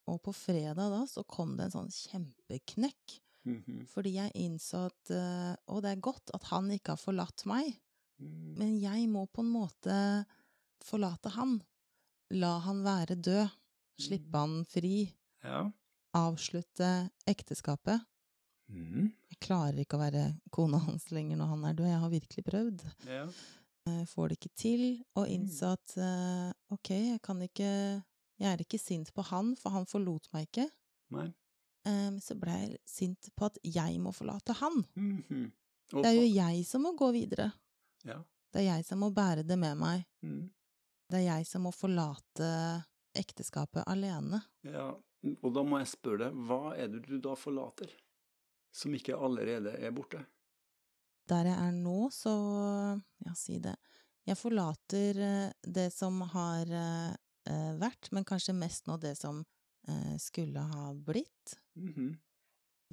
Og på fredag da så kom det en sånn kjempeknekk, Mhm. fordi jeg innså at Og det er godt at han ikke har forlatt meg, Mm. men jeg må på en måte forlate han. La han være død. Slippe han fri. Ja. Avslutte ekteskapet. Mm. Jeg klarer ikke å være kona hans lenger når han er død. Jeg har virkelig prøvd. ja. Jeg får det ikke til. Og Mm. innså at eh, ok, jeg kan ikke Jeg er ikke sint på han, for han forlot meg ikke. Nei. Um, så ble jeg sint på at jeg må forlate han. Mm -hmm. Det er jo jeg som må gå videre. Ja. Det er jeg som må bære det med meg. Mm. Det er jeg som må forlate ekteskapet alene. ja. Og da må jeg spørre deg, hva er det du da forlater? Som ikke allerede er borte? Der jeg er nå, så Ja, si det. Jeg forlater eh, det som har eh, eh, vært, men kanskje mest nå det som skulle ha blitt. Mhm.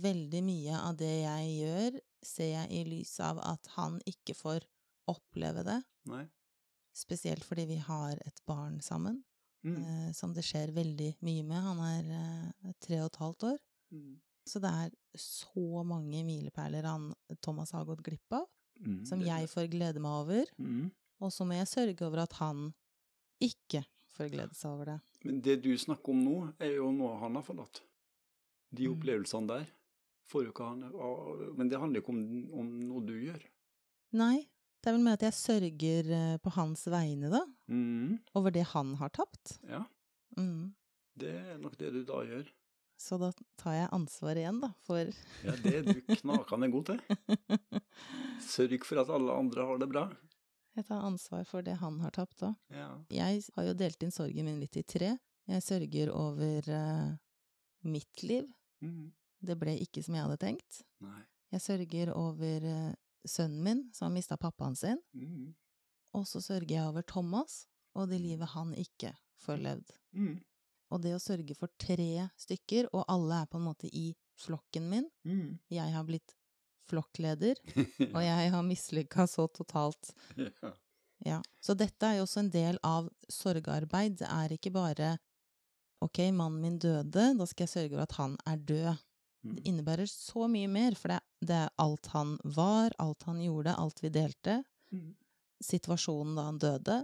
Veldig mye av det jeg gjør, ser jeg i lys av at han ikke får oppleve det. Nei. Spesielt fordi vi har et barn sammen, mm. som det skjer veldig mye med. Han er tre og et halvt år. Mhm. Så det er så mange milepæler han Thomas har gått glipp av, mm, som jeg får glede meg over. Mm. Og så må jeg sørge over at han ikke får glede seg over det. Men det du snakker om nå, er jo noe han har forlatt. De Mm. opplevelsene der får jo ikke han Men det handler ikke om, om noe du gjør. Nei, det er vel med at jeg sørger eh, på hans vegne, da. Mm. Over det han har tapt. Ja, Mm. det er nok det du da gjør. Så da tar jeg ansvaret igjen, da, for Ja, det er du knakende god til. Sørg for at alle andre har det bra. Jeg tar ansvar for det han har tapt òg. Ja. Jeg har jo delt inn sorgen min litt i tre. Jeg sørger over uh, mitt liv. Mm. Det ble ikke som jeg hadde tenkt. Nei. Jeg sørger over uh, sønnen min, som har mista pappaen sin. Mm. Og så sørger jeg over Thomas og det livet han ikke får levd. Mm. Og det å sørge for tre stykker, og alle er på en måte i flokken min Mm. Jeg har blitt flokkleder, og jeg har mislykka så totalt. ja. Ja. Så dette er jo også en del av sorgarbeid. Det er ikke bare ok, mannen min døde, da skal jeg sørge for at han er død. Mm. Det innebærer så mye mer, for det, det er alt han var, alt han gjorde, alt vi delte. Mm. Situasjonen da han døde,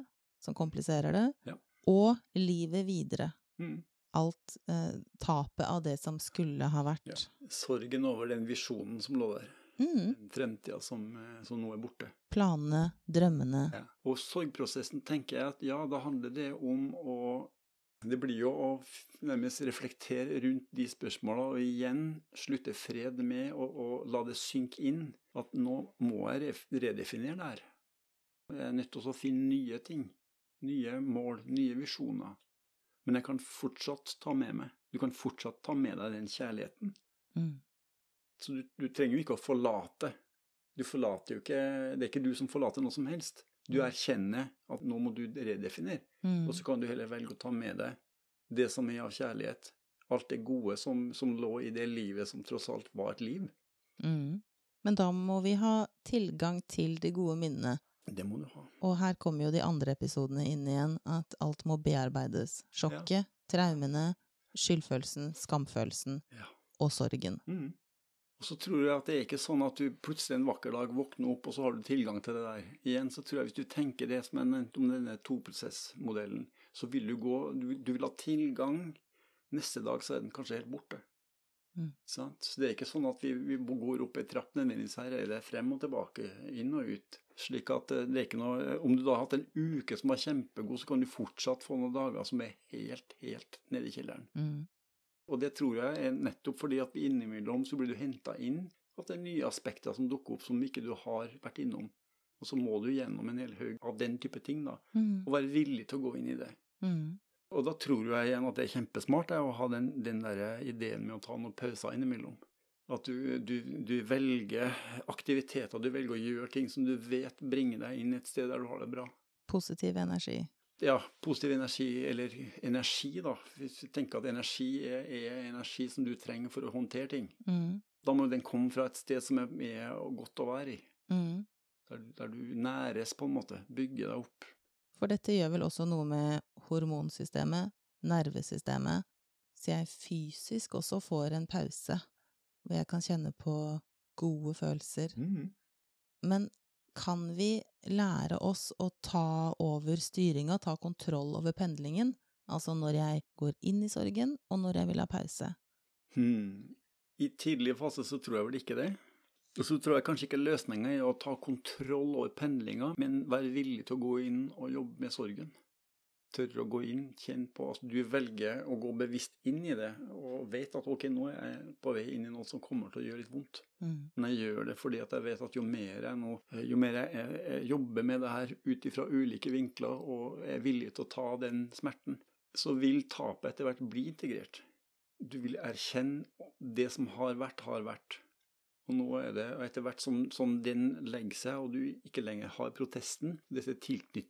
som kompliserer det, Ja. og livet videre. Mm. Alt eh, tapet av det som skulle ha vært. Ja. Sorgen over den visjonen som lå der. Mm. Den fremtida som, eh, som nå er borte. Planene, drømmene. Ja. Og sorgprosessen tenker jeg at ja, da handler det om å Det blir jo å nærmest reflektere rundt de spørsmåla og igjen slutte fred med å la det synke inn at nå må jeg redefinere det her. Jeg er nødt til å finne nye ting. Nye mål, nye visjoner. Men jeg kan fortsatt ta med meg Du kan fortsatt ta med deg den kjærligheten. Mm. Så du, du trenger jo ikke å forlate. Du forlater jo ikke Det er ikke du som forlater noe som helst. Du erkjenner at nå må du redefinere, Mm. og så kan du heller velge å ta med deg det som er av kjærlighet. Alt det gode som, som lå i det livet som tross alt var et liv. Mm. Men da må vi ha tilgang til de gode minnene. Det må du ha. Og her kommer jo de andre episodene inn igjen, at alt må bearbeides. Sjokket, traumene, skyldfølelsen, skamfølelsen Ja. og sorgen. Mm. Og så tror jeg at det er ikke sånn at du plutselig en vakker dag våkner opp, og så har du tilgang til det der. Igjen så tror jeg hvis du tenker det som jeg nevnte om denne toprosessmodellen, så vil du gå du, du vil ha tilgang. Neste dag så er den kanskje helt borte. Mm. Sant? Så det er ikke sånn at vi, vi går opp ei trapp nødvendigvis her, er det frem og tilbake, inn og ut. Slik at eh, det er ikke noe Om du da har hatt en uke som var kjempegod, så kan du fortsatt få noen dager som er helt, helt nede i kjelleren. Mm. Og det tror jeg er nettopp fordi at innimellom så blir du henta inn at det er nye aspekter som dukker opp som ikke du har vært innom. Og så må du gjennom en hel haug av den type ting, da. Mm. Og være villig til å gå inn i det. Mm. Og da tror jeg igjen at det er kjempesmart det, å ha den, den der ideen med å ta noen pauser innimellom. At du, du, du velger aktiviteter, du velger å gjøre ting som du vet bringer deg inn et sted der du har det bra. Positiv energi. Ja, positiv energi, eller energi, da. Hvis du tenker at energi er, er energi som du trenger for å håndtere ting. Mm. Da må den komme fra et sted som er, er godt å være i. Mm. Der, der du næres, på en måte. Bygger deg opp. For dette gjør vel også noe med hormonsystemet, nervesystemet, så jeg fysisk også får en pause, hvor jeg kan kjenne på gode følelser. Men kan vi lære oss å ta over styringa, ta kontroll over pendlingen? Altså når jeg går inn i sorgen, og når jeg vil ha pause. Hmm. I tidlig fase så tror jeg vel ikke det. Og så tror jeg kanskje ikke løsninga er å ta kontroll over pendlinga, men være villig til å gå inn og jobbe med sorgen. Tørre å gå inn, kjenne på at du velger å gå bevisst inn i det, og vet at ok, nå er jeg på vei inn i noe som kommer til å gjøre litt vondt. Mm. Men jeg gjør det fordi at jeg vet at jo mer jeg, nå, jo mer jeg, jeg, jeg jobber med det her ut ifra ulike vinkler og er villig til å ta den smerten, så vil tapet etter hvert bli integrert. Du vil erkjenne det som har vært, har vært. Og nå er det, etter hvert som, som den legger seg, og du ikke lenger har protesten, dette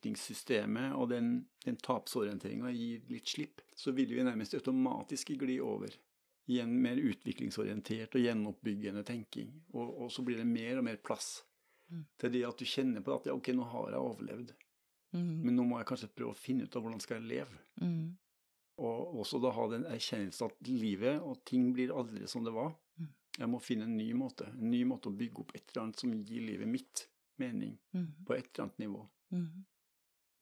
tilknytningssystemet og den, den tapsorienteringa gir litt slipp, så vil vi nærmest automatisk gli over i en mer utviklingsorientert og gjenoppbyggende tenking. Og, og så blir det mer og mer plass Mm. til det at du kjenner på at ja, ok, nå har jeg overlevd, Mm. men nå må jeg kanskje prøve å finne ut av hvordan skal jeg leve. Mm. Og også da ha den erkjennelsen at livet og ting blir aldri som det var. Jeg må finne en ny måte, en ny måte å bygge opp et eller annet som gir livet mitt mening, Mm. på et eller annet nivå. Mm.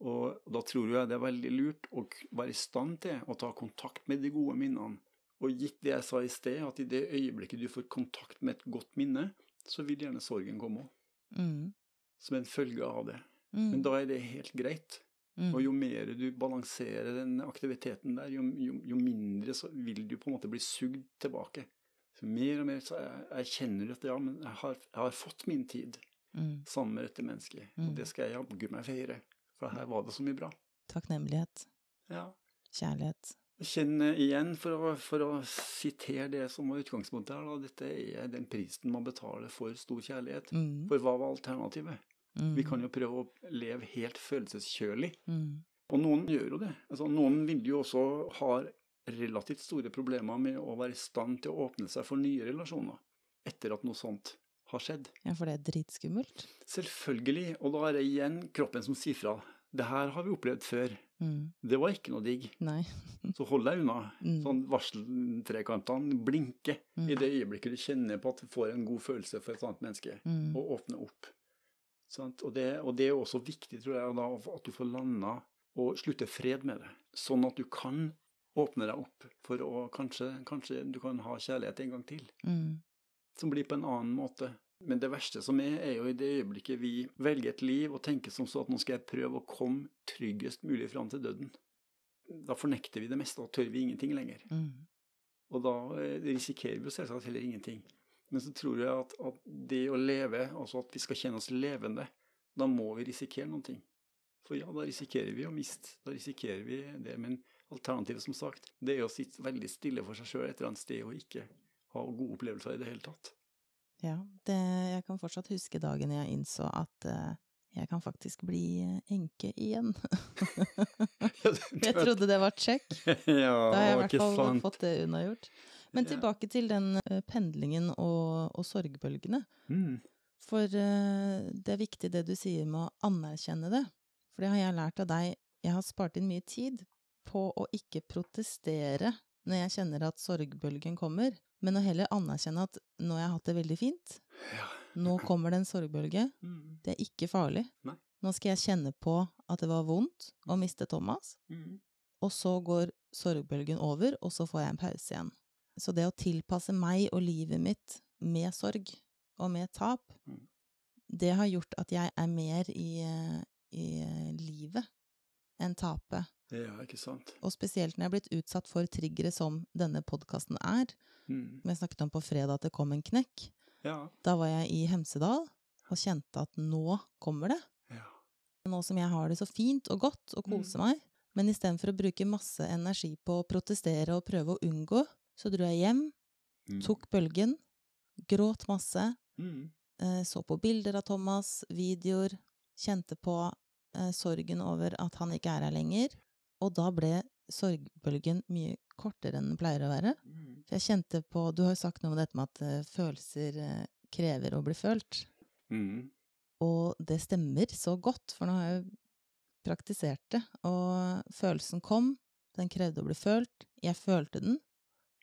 Og da tror jeg det er veldig lurt å være i stand til å ta kontakt med de gode minnene. Og gitt det jeg sa i sted, at i det øyeblikket du får kontakt med et godt minne, så vil gjerne sorgen komme òg, Mm. som en følge av det. Mm. Men da er det helt greit. Mm. Og jo mer du balanserer den aktiviteten der, jo, jo, jo mindre så vil du på en måte bli sugd tilbake. Så mer og mer så jeg erkjenner du at ja, men jeg har, jeg har fått min tid. Mm. sammen med dette mennesket. Mm. Og det skal jeg jaggu meg feire, for her var det så mye bra. Takknemlighet. Ja. Kjærlighet. Kjenn igjen, for å, for å sitere det som var utgangspunktet her, da, dette er den prisen man betaler for stor kjærlighet. Mm. For hva var alternativet? Mm. Vi kan jo prøve å leve helt følelseskjølig. Mm. Og noen gjør jo det. Altså, noen vil jo også ha relativt store problemer med å være i stand til å åpne seg for nye relasjoner etter at noe sånt har skjedd. Ja, for det er dritskummelt. Selvfølgelig, og da er det igjen kroppen som sier fra. Det her har vi opplevd før. Mm. Det var ikke noe digg. Nei. Så hold deg unna. Mm. Sånn varseltrekantene blinker Mm. i det øyeblikket du kjenner på at du får en god følelse for et annet menneske, Mm. og åpner opp. Og, det, og det er også viktig, tror jeg, da, at du får landa og slutte fred med det. Sånn at du kan åpne deg opp for å kanskje, kanskje du kan ha kjærlighet en gang til. Mm. Som blir på en annen måte. Men det verste som er, er jo i det øyeblikket vi velger et liv og tenker som så at nå skal jeg prøve å komme tryggest mulig fram til døden. Da fornekter vi det meste, og tør vi ingenting lenger. Mm. Og da eh, risikerer vi jo selvsagt heller ingenting. Men så tror jeg at, at det å leve, altså at vi skal kjenne oss levende, da må vi risikere noen ting. For ja, da risikerer vi å miste, da risikerer vi det. Men alternativet, som sagt, det er å sitte veldig stille for seg sjøl et eller annet sted og ikke ha gode opplevelser i det hele tatt. Ja, det, jeg kan fortsatt huske dagen jeg innså at uh, jeg kan faktisk bli eh, enke igjen. Jeg trodde det var check. ja, Da har jeg i hvert fall sant. fått det unnagjort. Men tilbake til den eh, pendlingen og, og sorgbølgene. Mm. For uh, det er viktig det du sier med å anerkjenne det. For det har jeg lært av deg. Jeg har spart inn mye tid på å ikke protestere når jeg kjenner at sorgbølgen kommer, men å heller anerkjenne at nå har jeg hatt det veldig fint. Ja. Nå kommer det en sorgbølge. Mm. Det er ikke farlig. Nei. Nå skal jeg kjenne på at det var vondt å miste Thomas, Mm. og så går sorgbølgen over, og så får jeg en pause igjen. Så det å tilpasse meg og livet mitt med sorg og med tap, Mm. det har gjort at jeg er mer i, eh, i eh, livet enn tapet. Ja, ikke sant. Og spesielt når jeg er blitt utsatt for triggere som denne podkasten er. Mm. Som jeg snakket om på fredag, at det kom en knekk. Ja. Da var jeg i Hemsedal og kjente at nå kommer det. ja. Nå som jeg har det så fint og godt og koser Mm. meg. Men istedenfor å bruke masse energi på å protestere og prøve å unngå, så dro jeg hjem, Mm. tok bølgen, gråt masse, Mm. eh, så på bilder av Thomas, videoer, kjente på eh, sorgen over at han ikke er her lenger. Og da ble sorgbølgen mye kortere enn den pleier å være. Mm. For jeg kjente på Du har jo sagt noe om dette med at eh, følelser eh, krever å bli følt. Mm. Og det stemmer så godt, for nå har jeg jo praktisert det. Og følelsen kom, den krevde å bli følt, jeg følte den,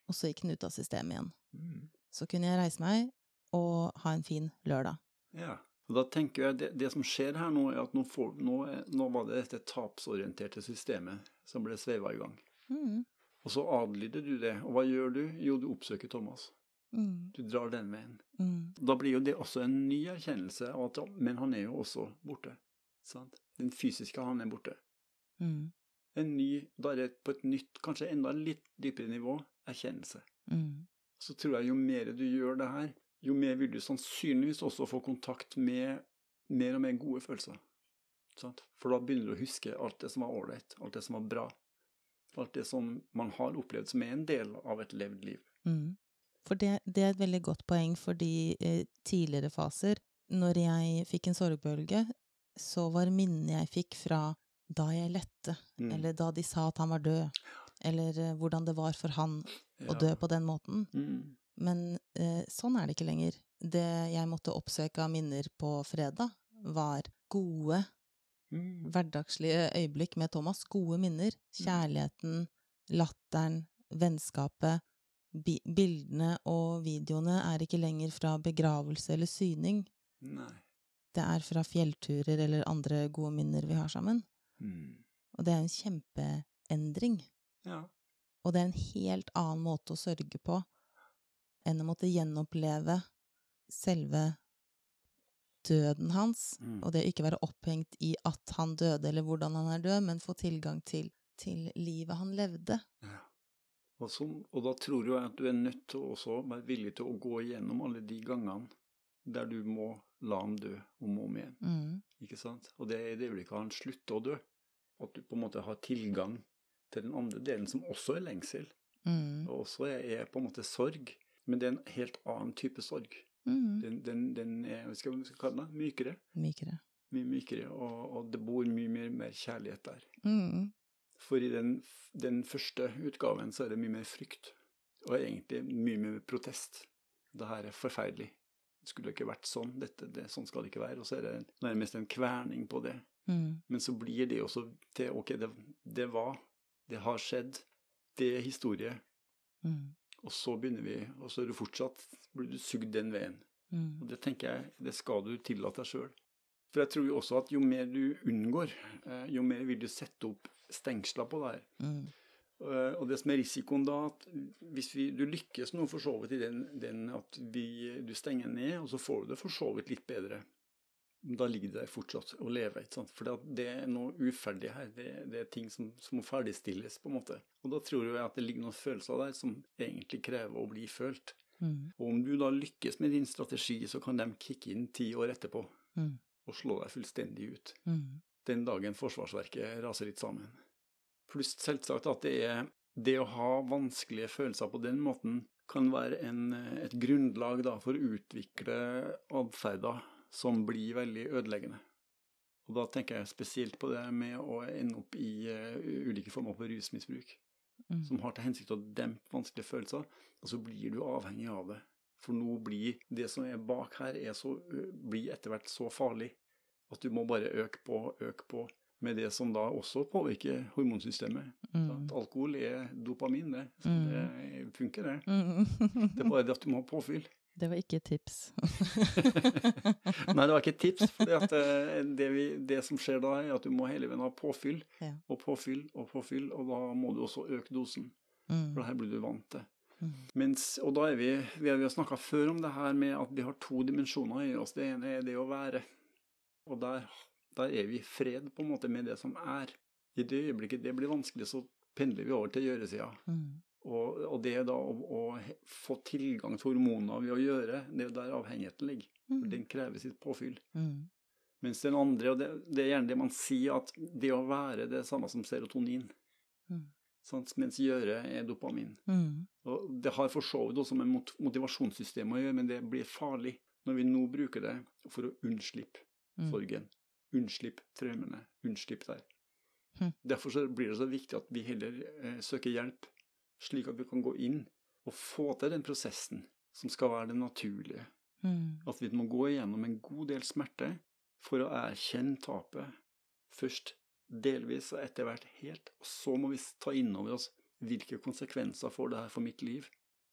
og så gikk den ut av systemet igjen. Mm. Så kunne jeg reise meg og ha en fin lørdag. Ja. Og da tenker jeg det, det som skjer her nå, er at nå, for, nå, nå var det dette tapsorienterte systemet som ble sveiva i gang. Mm. Og så adlyder du det. Og hva gjør du? Jo, du oppsøker Thomas. Mm. Du drar den veien. Mm. Da blir jo det også en ny erkjennelse av at Men han er jo også borte. Sant? Den fysiske han er borte. Mm. En ny, da er det på et nytt, kanskje enda litt dypere nivå, erkjennelse. Mm. Så tror jeg jo mer du gjør det her, jo mer vil du sannsynligvis også få kontakt med mer og mer gode følelser. Sant? For da begynner du å huske alt det som var ålreit, alt det som var bra. Alt det som man har opplevd som er en del av et levd liv. Mm. For det, det er et veldig godt poeng, fordi eh, tidligere faser, når jeg fikk en sorgbølge, så var minnene jeg fikk fra da jeg lette, Mm. eller da de sa at han var død, eller eh, hvordan det var for han å dø på den måten. Mm. Men eh, sånn er det ikke lenger. Det jeg måtte oppsøke av minner på fredag, var gode, Mm. hverdagslige øyeblikk med Thomas. Gode minner. Kjærligheten, latteren, vennskapet. Bi bildene og videoene er ikke lenger fra begravelse eller syning. Nei. Det er fra fjellturer eller andre gode minner vi har sammen. Mm. Og det er en kjempeendring. Ja. Og det er en helt annen måte å sørge på enn å måtte gjenoppleve selve døden hans, Mm. og det å ikke være opphengt i at han døde eller hvordan han er død, men få tilgang til, til livet han levde. Ja. Og, så, og da tror jeg at du er nødt til å være villig til å gå igjennom alle de gangene der du må la ham dø om og om igjen. Mm. Ikke sant? Og det er i det øyeblikket han slutter å dø, at du på en måte har tilgang til den andre delen, som også er lengsel, Mm. og også er, er på en måte sorg, men det er en helt annen type sorg. Mm. Den, den, den er, hva skal vi kalle det, mykere. Mykere. Mye mykere, og, og det bor mye mer, mer kjærlighet der. Mm. For i den, den første utgaven så er det mye mer frykt, og egentlig mye mer protest. Det her er forferdelig. Det skulle ikke vært sånn. Dette, det, sånn skal det ikke være. Og så er det nærmest en kverning på det. Mm. Men så blir det også til Ok, det, det var, det har skjedd, det er historie. Mm. Og så begynner vi, og så er du fortsatt blir du sugd den veien. Mm. Og det tenker jeg, det skal du tillate deg sjøl. For jeg tror jo også at jo mer du unngår, eh, jo mer vil du sette opp stengsler på det her. Mm. Eh, Og det som er risikoen da, at hvis vi, du lykkes nå for så vidt i den, den at vi, du stenger ned, og så får du det for så vidt litt bedre, da ligger det der fortsatt å leve. ikke sant? For det er noe uferdig her. Det, det er ting som, som må ferdigstilles, på en måte. Og da tror jeg at det ligger noen følelser der som egentlig krever å bli følt. Mm. Og om du da lykkes med din strategi, så kan de kicke inn ti år etterpå Mm. og slå deg fullstendig ut Mm. den dagen Forsvarsverket raser litt sammen. Pluss selvsagt at det er det å ha vanskelige følelser på den måten kan være en, et grunnlag da, for å utvikle atferder som blir veldig ødeleggende. Og da tenker jeg spesielt på det med å ende opp i eh, ulike former for rusmisbruk, Mm. som har til hensikt å dempe vanskelige følelser, og så blir du avhengig av det. For nå blir det som er bak her, er så, blir etter hvert så farlig at du må bare øke på, øke på, med det som da også påvirker hormonsystemet. Mm. Alkohol er dopamin, det. Så Mm. det funker, det. Mm. Det er bare det at du må ha påfyll. Det var ikke et tips. Nei, det var ikke et tips. For det, det som skjer da, er at du må hele veien ha påfyll Ja. og påfyll og påfyll, og da må du også øke dosen. Mm. For det her blir du vant til. Mm. Mens, og da er vi, vi har, vi har snakka før om det her med at vi har to dimensjoner i oss. Det ene er det å være. Og der, der er vi i fred på en måte med det som er. I det øyeblikket det blir vanskelig, så pendler vi over til gjøresida. Mm. Og, og det da å, å få tilgang til hormoner ved å gjøre, det er jo der avhengigheten ligger. Mm. den krever sitt påfyll. Mm. Mens den andre, og det, det er gjerne det man sier, at det å være det er samme som serotonin. Mm. Sant? Mens gjøre er dopamin. Mm. Og det har for så vidt også med motivasjonssystemet motivasjonssystem å gjøre, men det blir farlig når vi nå bruker det for å unnslippe Mm. sorgen. Unnslipp traumene. Unnslipp der. Hm. Derfor så blir det så viktig at vi heller eh, søker hjelp, slik at vi kan gå inn og få til den prosessen som skal være det naturlige. Mm. At vi må gå igjennom en god del smerte for å erkjenne tapet. Først delvis og etter hvert helt. Og så må vi ta inn over oss hvilke konsekvenser får det her for mitt liv,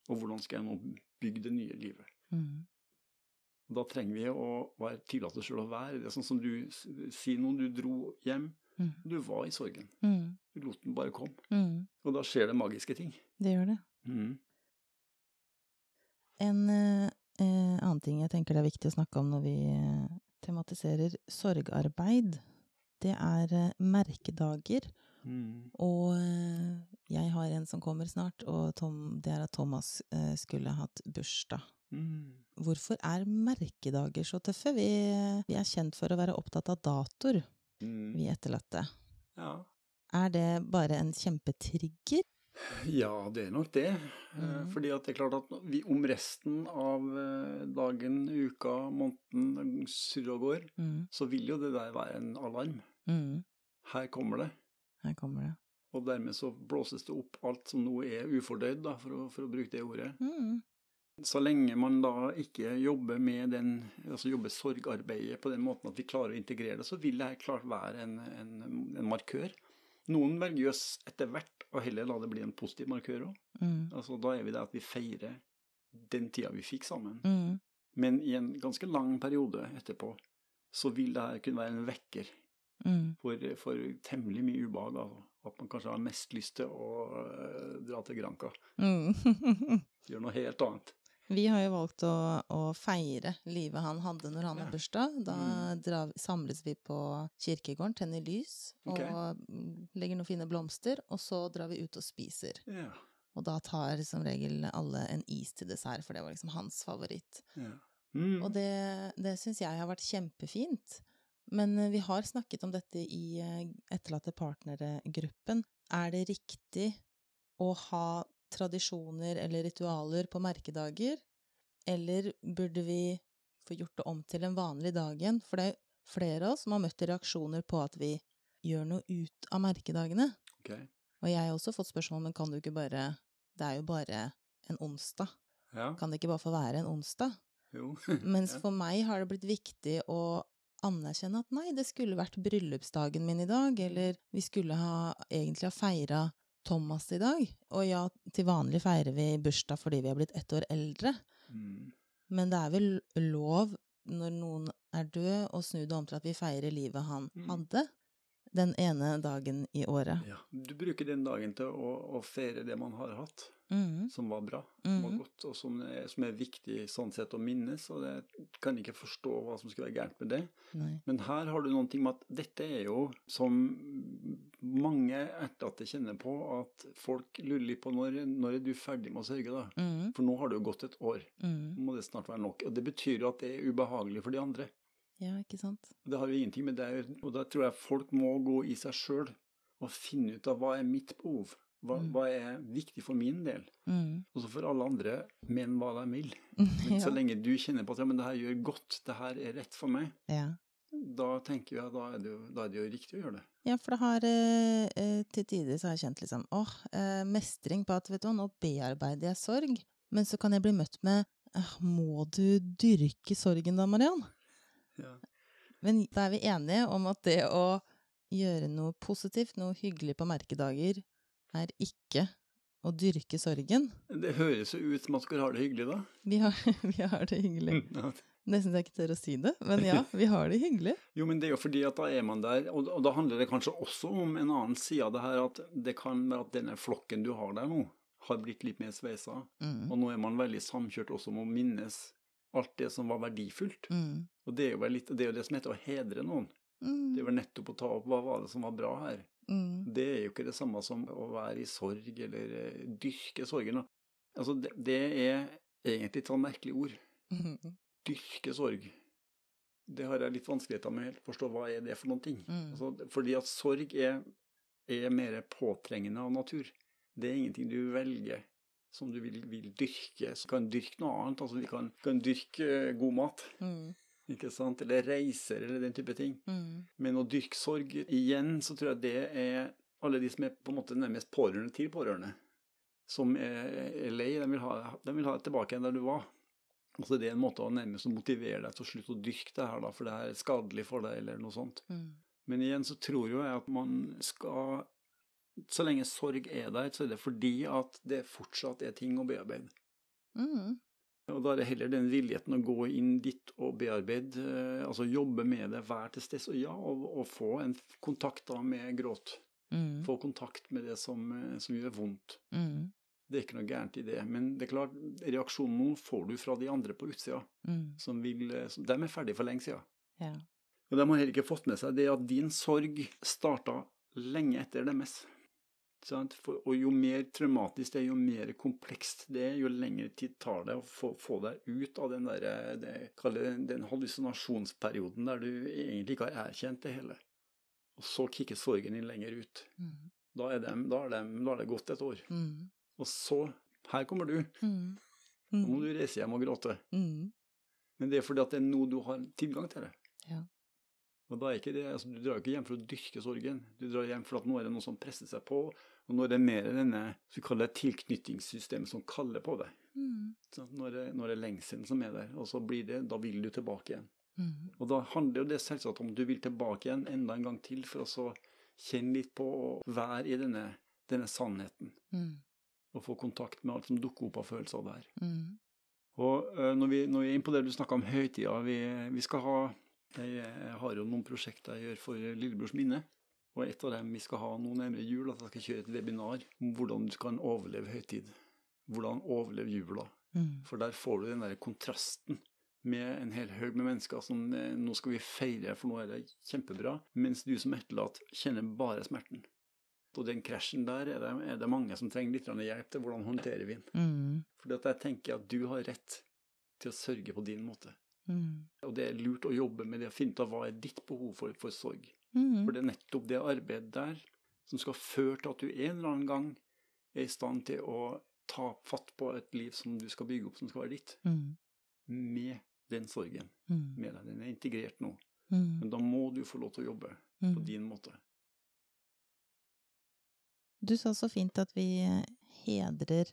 og hvordan skal jeg nå bygge det nye livet. Mm. Da trenger vi å være tillate oss sjøl å være det. Sånn som du sier nå, du dro hjem. Mm. Du var i sorgen. Mm. Du lot den bare komme. Mm. Og da skjer det magiske ting. Det gjør det. Mhm. En eh, eh, annen ting jeg tenker det er viktig å snakke om når vi eh, tematiserer sorgarbeid, det er eh, merkedager. Mhm. Og eh, jeg har en som kommer snart, og Tom, det er at Thomas eh, skulle hatt bursdag. Mhm. Hvorfor er merkedager så tøffe? Vi, vi er kjent for å være opptatt av datoer, Mhm. vi etterlatte. Ja. Er det bare en kjempetrigger? Ja, det er nok det. Eh, Mhm. Fordi at det er klart at vi om resten av eh, dagen, uka, måneden surrer og går, Mm. så vil jo det der være en alarm. Mm. Her kommer det. Her kommer det. Og dermed så blåses det opp alt som nå er ufordøyd, da, for å, for å bruke det ordet. Mm. Så lenge man da ikke jobber med den, altså jobber sorgarbeidet på den måten at vi klarer å integrere det, så vil det klart være en, en, en markør. Noen velger jo etter hvert å heller la det bli en positiv markør òg. Mm. Altså, da er vi der at vi feirer den tida vi fikk sammen. Mm. Men i en ganske lang periode etterpå så vil det her kunne være en vekker Mm. for, for temmelig mye ubehag. Altså. At man kanskje har mest lyst til å øh, dra til Granca. Mm. Gjøre noe helt annet. Vi har jo valgt å, å feire livet han hadde når han Ja. har bursdag. Da Mm. drar, samles vi på kirkegården, tenner lys og Ok. mm, legger noen fine blomster, og så drar vi ut og spiser. Ja. Og da tar som regel alle en is til dessert, for det var liksom hans favoritt. ja. Mm. Og det, det syns jeg har vært kjempefint. Men eh, vi har snakket om dette i eh, Etterlatte partnere-gruppen. Er det riktig å ha tradisjoner eller ritualer på merkedager, eller burde vi få gjort det om til en vanlig dag igjen? For det er flere av oss som har møtt reaksjoner på at vi gjør noe ut av merkedagene. Okay. Og jeg har også fått spørsmål, men kan du ikke bare Det er jo bare en onsdag. Ja. Kan det ikke bare få være en onsdag? Jo. Mens Ja. for meg har det blitt viktig å anerkjenne at nei, det skulle vært bryllupsdagen min i dag, eller vi skulle ha egentlig ha feira Thomas i dag. Og ja, til vanlig feirer vi bursdag fordi vi er blitt ett år eldre, Mm. men det er vel lov når noen er død, å snu det om til at vi feirer livet han Mm. hadde den ene dagen i året. Ja. Du bruker den dagen til å, å feire det man har hatt, Mhm, som var bra, som var Mhm. godt, og som er, som er viktig sånn sett å minnes. Og jeg kan ikke forstå hva som skulle være gærent med det. Nei. Men her har du noen ting med at dette er jo, som mange etterlatte kjenner på, at folk lurer litt på når, når er du ferdig med å sørge, da? Mhm, For nå har det jo gått et år. Mm. Nå må det snart være nok. Og det betyr jo at det er ubehagelig for de andre. Ja, ikke sant? Det har jo ingenting med det å gjøre. Og da tror jeg folk må gå i seg sjøl og finne ut av hva er mitt behov. Hva, Mm. hva er viktig for min del? Mm. Og så får alle andre mene hva de vil. Men så lenge du kjenner på at ja, men det her gjør godt, det her er rett for meg, ja. da tenker jeg da er det jo, da er det jo riktig å gjøre det. Ja, for det har eh, eh, til tider så har jeg kjent liksom åh, eh, mestring på at vet du hva, nå bearbeider jeg sorg. Men så kan jeg bli møtt med «Eh, må du dyrke sorgen da, Mariann? Ja. Men da er vi enige om at det å gjøre noe positivt, noe hyggelig på merkedager, er ikke å dyrke sorgen. Det høres jo ut som at dere har det hyggelig, da. Vi har, vi har det hyggelig. Nesten så jeg ikke tør å si det, men ja, vi har det hyggelig. Jo, men det er jo fordi at da er man der, og, og da handler det kanskje også om en annen side av det her, at det kan være at denne flokken du har der nå, har blitt litt mer sveisa, Mm. og nå er man veldig samkjørt også om å minnes alt det som var verdifullt. Mm. Og det er jo, litt, det er jo det som heter å hedre noen. Det Mm. er vel nettopp å ta opp hva var det som var bra her. Mm. Det er jo ikke det samme som å være i sorg eller eh, dyrke sorgen. Altså, det, det er egentlig et sånn merkelig ord. Mm. Dyrke sorg. Det har jeg litt vanskeligheter med å helt forstå hva er det for noen ting. Mm. Altså, fordi at sorg er, er mer påtrengende av natur. Det er ingenting du velger som du vil, vil dyrke. Så kan dyrke noe annet. Altså, vi kan, kan dyrke eh, god mat, Mm. ikke sant? eller reiser, eller den type ting. Mm. Men å dyrke sorg igjen, så tror jeg det er alle de som er på en måte nærmest pårørende til pårørende, som er, er lei, de vil, ha, de vil ha deg tilbake igjen der du var. Altså Det er en måte å nærmest motivere deg til å slutte å dyrke det her, da, for det er skadelig for deg, eller noe sånt. Mm. Men igjen så tror jo jeg at man skal Så lenge sorg er der, så er det fordi at det fortsatt er ting å bearbeide. Mm. Og da er det heller den villigheten å gå inn dit og bearbeide, eh, altså jobbe med det, være til stede, og ja, og, og få en kontakt da med gråt. Mm. Få kontakt med det som, eh, som gjør vondt. Mm. Det er ikke noe gærent i det, men det er klart, reaksjonen nå får du fra de andre på utsida, Mm. som vil eh, som, De er ferdige for lenge siden. Ja. Og de har heller ikke fått med seg det at din sorg starta lenge etter deres. For, og jo mer traumatisk det er, jo mer komplekst det er, jo lengre tid tar det å få, få deg ut av den, der, det, kaller den hallusinasjonsperioden der du egentlig ikke har erkjent det hele. Og så kikker sorgen din lenger ut. Mm. Da er, dem, da, er dem, da er det gått et år. Mm. Og så Her kommer du. Mm. Nå må du reise hjem og gråte. Mm. Men det er fordi at det er nå du har tilgang til det. Ja. Og da er ikke det, altså Du drar jo ikke hjem for å dyrke sorgen. Du drar hjem for at nå er det noe som presser seg på, og nå er det mer denne så vi kaller det tilknytningssystemet som kaller på deg. Mm. Sant? Når, det, når det er lengselen som er der, og så blir det, da vil du tilbake igjen. Mm. Og da handler jo det selvsagt om du vil tilbake igjen enda en gang til, for å så kjenne litt på å være i denne, denne sannheten. Mm. Og få kontakt med alt som dukker opp av følelser der. Mm. Og øh, når, vi, når vi er inne på det du snakka om høytida, vi, vi skal ha jeg, jeg har jo noen prosjekter jeg gjør for Lillebrors minne. Og et av dem vi skal ha nå nærmere jul, at jeg skal kjøre et webinar om hvordan du kan overleve høytid. Hvordan overleve jula. Mm. For der får du den der kontrasten med en hel haug med mennesker som eh, nå skal vi feire, for nå er det kjempebra, mens du som etterlatt kjenner bare smerten. Og den krasjen der er det, er det mange som trenger litt hjelp til hvordan håndterer vi den. Mm. At jeg tenker at du har rett til å sørge på din måte. Mm. Og det er lurt å jobbe med det, å finne ut av hva er ditt behov for, for sorg. Mm. For det er nettopp det arbeidet der som skal føre til at du en eller annen gang er i stand til å ta fatt på et liv som du skal bygge opp, som skal være ditt, Mm. med den sorgen Mm. med deg. Den er integrert nå. Mm. Men da må du få lov til å jobbe på Mm. din måte. Du sa så fint at vi hedrer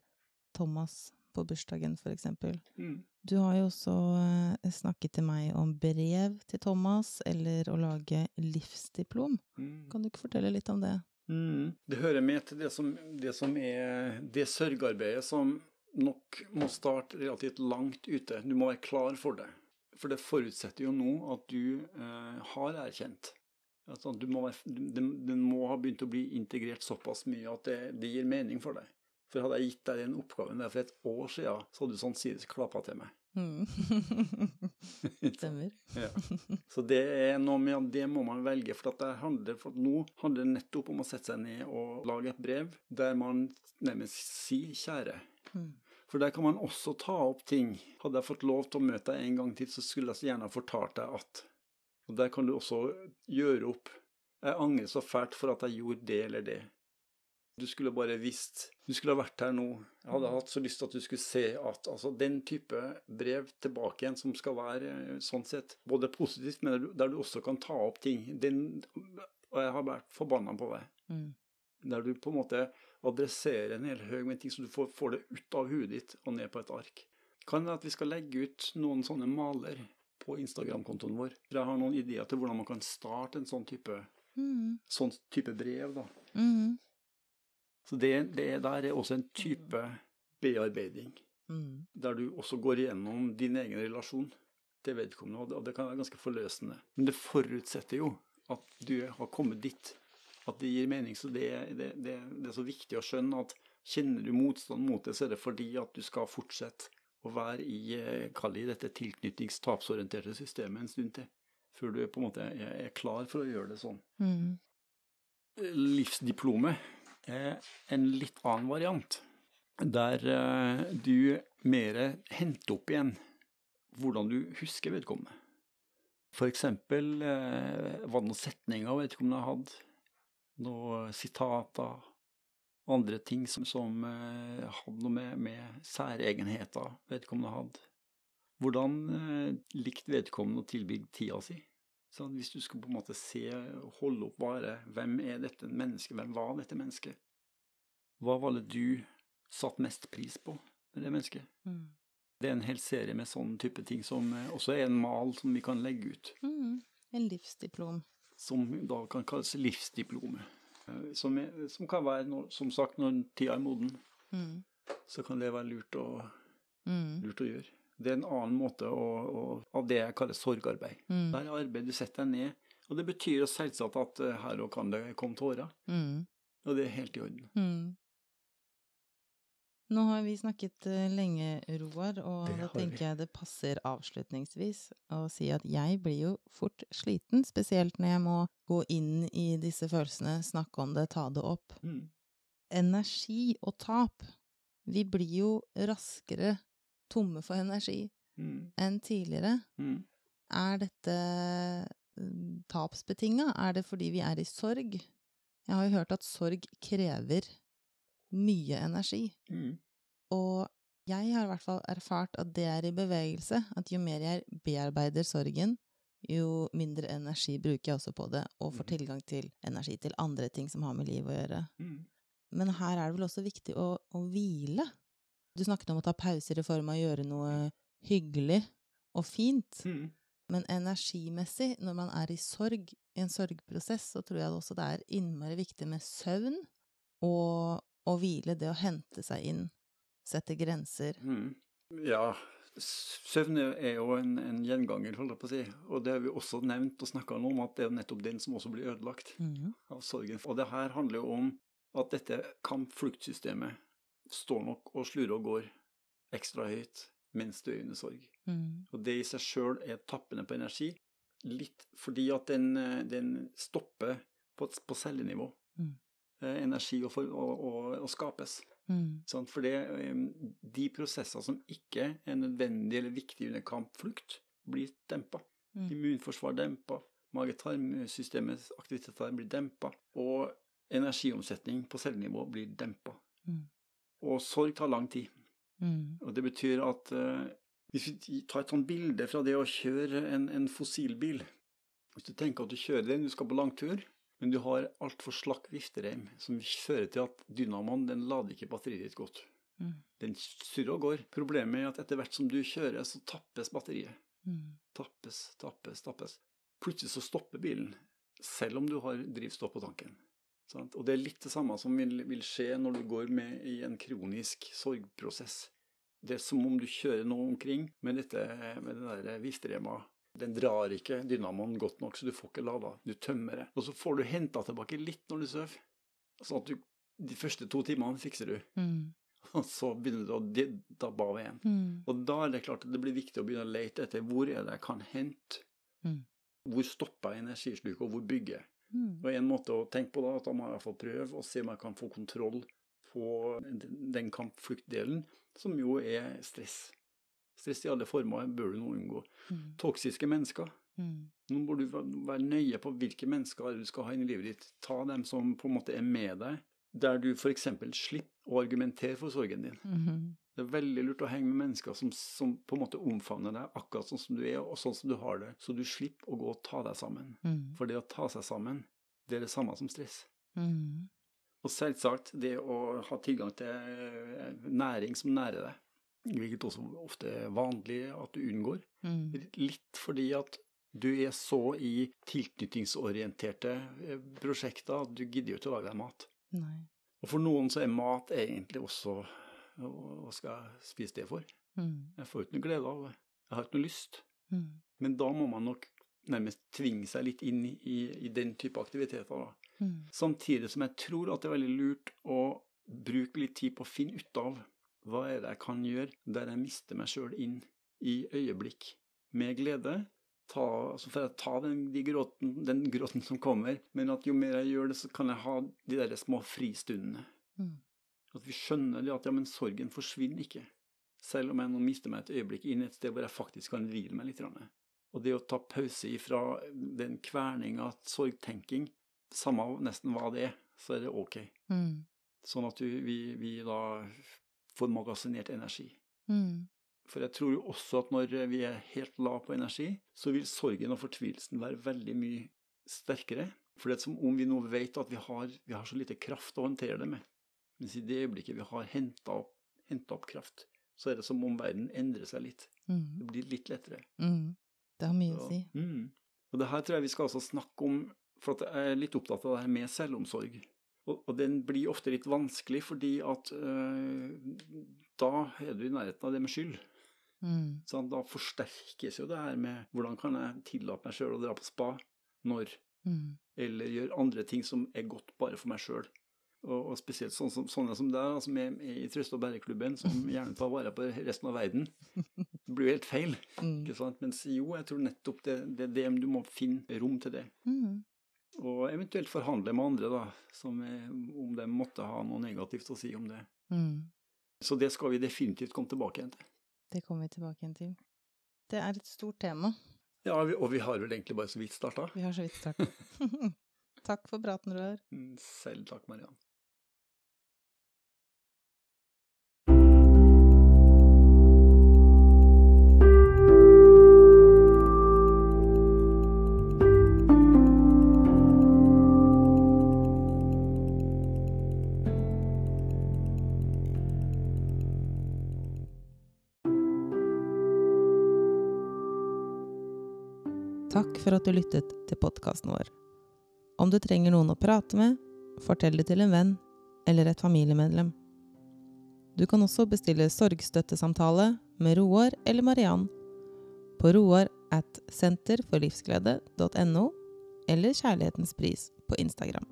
Thomas på bursdagen, for eksempel. Mm. Du har jo også eh, snakket til meg om brev til Thomas, eller å lage livsdiplom. Mm. Kan du ikke fortelle litt om det? Mm. Det hører med til det som, det som er det sørgearbeidet som nok må starte relativt langt ute. Du må være klar for det. For det forutsetter jo nå at du eh, har erkjent. Altså, du må være, den, den må ha begynt å bli integrert såpass mye at det, det gir mening for deg. For hadde jeg gitt deg den oppgaven der for et år siden, så hadde du sannsynligvis klappa til meg. Stemmer. Ja. Så det er noe med at det må man velge, for, at det handler, for nå handler det nettopp om å sette seg ned og lage et brev der man nærmest sier 'kjære'. Mm. For der kan man også ta opp ting. Hadde jeg fått lov til å møte deg en gang til, så skulle jeg så gjerne ha fortalt deg at Og der kan du også gjøre opp. Jeg angrer så fælt for at jeg gjorde det eller det. Du skulle bare visst Du skulle ha vært her nå. Jeg hadde hatt så lyst til at du skulle se at altså, den type brev tilbake igjen, som skal være eh, sånn sett både positivt, men der du, der du også kan ta opp ting den, Og jeg har vært forbanna på deg. Mm. Der du på en måte adresserer en hel haug med ting, så du får, får det ut av huet ditt og ned på et ark. Kan det at vi skal legge ut noen sånne maler på Instagram-kontoen vår? For jeg har noen ideer til hvordan man kan starte en sånn type, Mm. sånn type brev, da. Mm. Så det, det der er også en type bearbeiding, Mm. der du også går igjennom din egen relasjon til vedkommende, og det kan være ganske forløsende. Men det forutsetter jo at du har kommet dit, at det gir mening. Så det, det, det, er så viktig å skjønne at kjenner du motstand mot det, så er det fordi at du skal fortsette å være i, eh, dette tilknytningstapsorienterte systemet en stund til, før du på en måte er, er klar for å gjøre det sånn. Mm. Livsdiplomet en litt annen variant, der eh, du mer henter opp igjen hvordan du husker vedkommende. Eh, var det noen setninger vedkommende hadde, noen sitater, andre ting som, som eh, hadde noe med, med særegenheter vedkommende hadde. Hvordan eh, likte vedkommende å tilbringe tida si? Sånn, hvis du skal på en måte se, holde opp bare, hvem er dette mennesket, hvem var dette mennesket? Hva var det du satte mest pris på med det mennesket? Mm. Det er en hel serie med sånne type ting som eh, også er en mal som vi kan legge ut, Mm. En livsdiplom. som da kan kalles livsdiplomet. Eh, Som, er, som kan være, når, som sagt, når tida er moden, Mm. så kan det være lurt å, Mm. lurt å gjøre. Det er en annen måte å, å, av det jeg kaller sorgarbeid. Mm. Det er arbeid du setter deg ned, og det betyr selvsagt at eh, her òg kan det komme tårer. Mm. Og det er helt i orden. Mm. Nå har vi snakket eh, lenge, Roar, og da tenker jeg det passer avslutningsvis å si at jeg blir jo fort sliten, spesielt når jeg må gå inn i disse følelsene, snakke om det, ta det opp. Mm. Energi og tap. Vi blir jo raskere tomme for energi Mm. enn tidligere. Mm. Er dette mm, tapsbetinga? Er det fordi vi er i sorg? Jeg har jo hørt at sorg krever mye energi. Mm. Og jeg har i hvert fall erfart at det er i bevegelse. At jo mer jeg bearbeider sorgen, jo mindre energi bruker jeg også på det, og får Mhm. tilgang til energi til andre ting som har med liv å gjøre. Mm. Men her er det vel også viktig å, å hvile. Du snakket om å ta pauser i form av å gjøre noe hyggelig og fint. Mm. Men energimessig, når man er i sorg, i en sorgprosess, så tror jeg også det er innmari viktig med søvn og å hvile, det å hente seg inn, sette grenser. Mm. Ja, søvn er jo en, en gjenganger, holder jeg på å si. Og det har vi også nevnt og snakka om, at det er nettopp den som også blir ødelagt mm. av sorgen. Og det her handler jo om at dette kamp-flukt-systemet står nok og slurer og går ekstra høyt mens du er under sorg. Mm. Og det i seg sjøl er tappende på energi, litt fordi at den, eh, den stopper på, på cellenivå. Mm. Eh, Energi å, for, å, å, å skapes. Mm. Sånn, For det, eh, de prosesser som ikke er nødvendige eller viktige under kampflukt, blir dempa. Mm. Immunforsvar dempa. Mage-tarmsystemets aktiviteter blir dempa. Og energiomsetning på cellenivå blir dempa. Og sorg tar lang tid. Mm. Og det betyr at uh, hvis vi tar et sånt bilde fra det å kjøre en, en fossilbil Hvis du tenker at du kjører den, du skal på langtur, men du har altfor slakk viftereim, som fører til at dynamoen den lader ikke batteriet ditt godt. Mm. Den surrer og går. Problemet er at etter hvert som du kjører, så tappes batteriet. Mm. Tappes, tappes, tappes. Plutselig så stopper bilen, selv om du har drivstoff på tanken. Sant? Og det er litt det samme som vil, vil skje når du går med i en kronisk sorgprosess. Det er som om du kjører noe omkring med, dette, med den der vifterema. Den drar ikke dynamoen godt nok, så du får ikke lada. Du tømmer det. Og så får du henta tilbake litt når du sover. Sånn at du, de første to timene fikser du. Mm. Og så begynner du å dabbe av igjen. Mm. Og da er det klart at det blir viktig å begynne å lete etter hvor er det jeg kan hente. Mm. Hvor stopper jeg energisluket, og hvor bygger jeg? Mm. Og en måte å tenke på da, at da må jeg i hvert fall prøve å se om jeg kan få kontroll på den- den kampfluktdelen, som jo er stress. Stress i alle former bør du nå unngå. Mm. Toksiske mennesker. Mm. Nå må du være nøye på hvilke mennesker du skal ha inn i livet ditt. Ta dem som på en måte er med deg, der du f.eks. slipper å argumentere for sorgen din. Mhm. Det er veldig lurt å henge med mennesker som, som på en måte omfavner deg akkurat sånn som du er, og sånn som du har det, så du slipper å gå og ta deg sammen. Mm. For det å ta seg sammen, det er det samme som stress. Mm. Og selvsagt det å ha tilgang til eh, næring som nærer deg, hvilket også ofte er vanlig at du unngår. Mm. Litt fordi at du er så i tilknytningsorienterte eh, prosjekter at du gidder jo ikke å lage deg mat. Nei. Og for noen så er mat egentlig også Hva skal jeg spise det for? Mm. Jeg får ikke noe glede av det. Jeg har ikke noe lyst. Mm. Men da må man nok nærmest tvinge seg litt inn i, i, den type aktiviteter. da. Mm. Samtidig som jeg tror at det er veldig lurt å bruke litt tid på å finne ut av hva er det jeg kan gjøre der jeg mister meg sjøl inn i øyeblikk med glede. Ta, altså for jeg ta den, de gråten, den gråten som kommer, men at jo mer jeg gjør det, så kan jeg ha de der små fristundene. Mm. At vi skjønner at ja, men sorgen forsvinner ikke. Selv om jeg nå mister meg et øyeblikk inn et sted hvor jeg faktisk kan hvile meg litt. Og det å ta pause ifra den kverninga, sorgtenking, samme nesten hva det er, så er det ok. Mm. Sånn at vi, vi da får magasinert energi. Mm. For jeg tror jo også at når vi er helt lav på energi, så vil sorgen og fortvilelsen være veldig mye sterkere. For det er som om vi nå vet at vi har, vi har så lite kraft å håndtere det med. Mens i det øyeblikket vi har henta opp, opp kraft, så er det som om verden endrer seg litt. Mm. Det blir litt lettere. Mm. Det har mye å si. mm. Og det her tror jeg vi skal også snakke om, for at jeg er litt opptatt av det her med selvomsorg. Og, og den blir ofte litt vanskelig fordi at øh, da er du i nærheten av det med skyld. Mm. Så da forsterkes jo det her med hvordan kan jeg tillate meg sjøl å dra på spa, når, Mm. eller gjøre andre ting som er godt bare for meg sjøl. Og, og spesielt sånne som, sånne som deg, som er med i Trøste- og bæreklubben, som gjerne tar vare på resten av verden. Det blir jo helt feil. Mm. ikke sant? Mens jo, jeg tror nettopp det, det, det du må finne rom til det. Mm. Og eventuelt forhandle med andre, da, som er, om de måtte ha noe negativt å si om det. Mm. Så det skal vi definitivt komme tilbake igjen til. Det kommer vi tilbake igjen til. Det er et stort tema. Ja, og vi har vel egentlig bare så vidt starta. Vi har så vidt startet. Takk for praten, Roar. Mm, Selv takk, Mariann. For at du lyttet til podkasten vår. Om du trenger noen å prate med, fortell det til en venn eller et familiemedlem. Du kan også bestille sorgstøttesamtale med Roar eller Mariann på roar at senterforlivsglede.no eller Kjærlighetens pris på Instagram.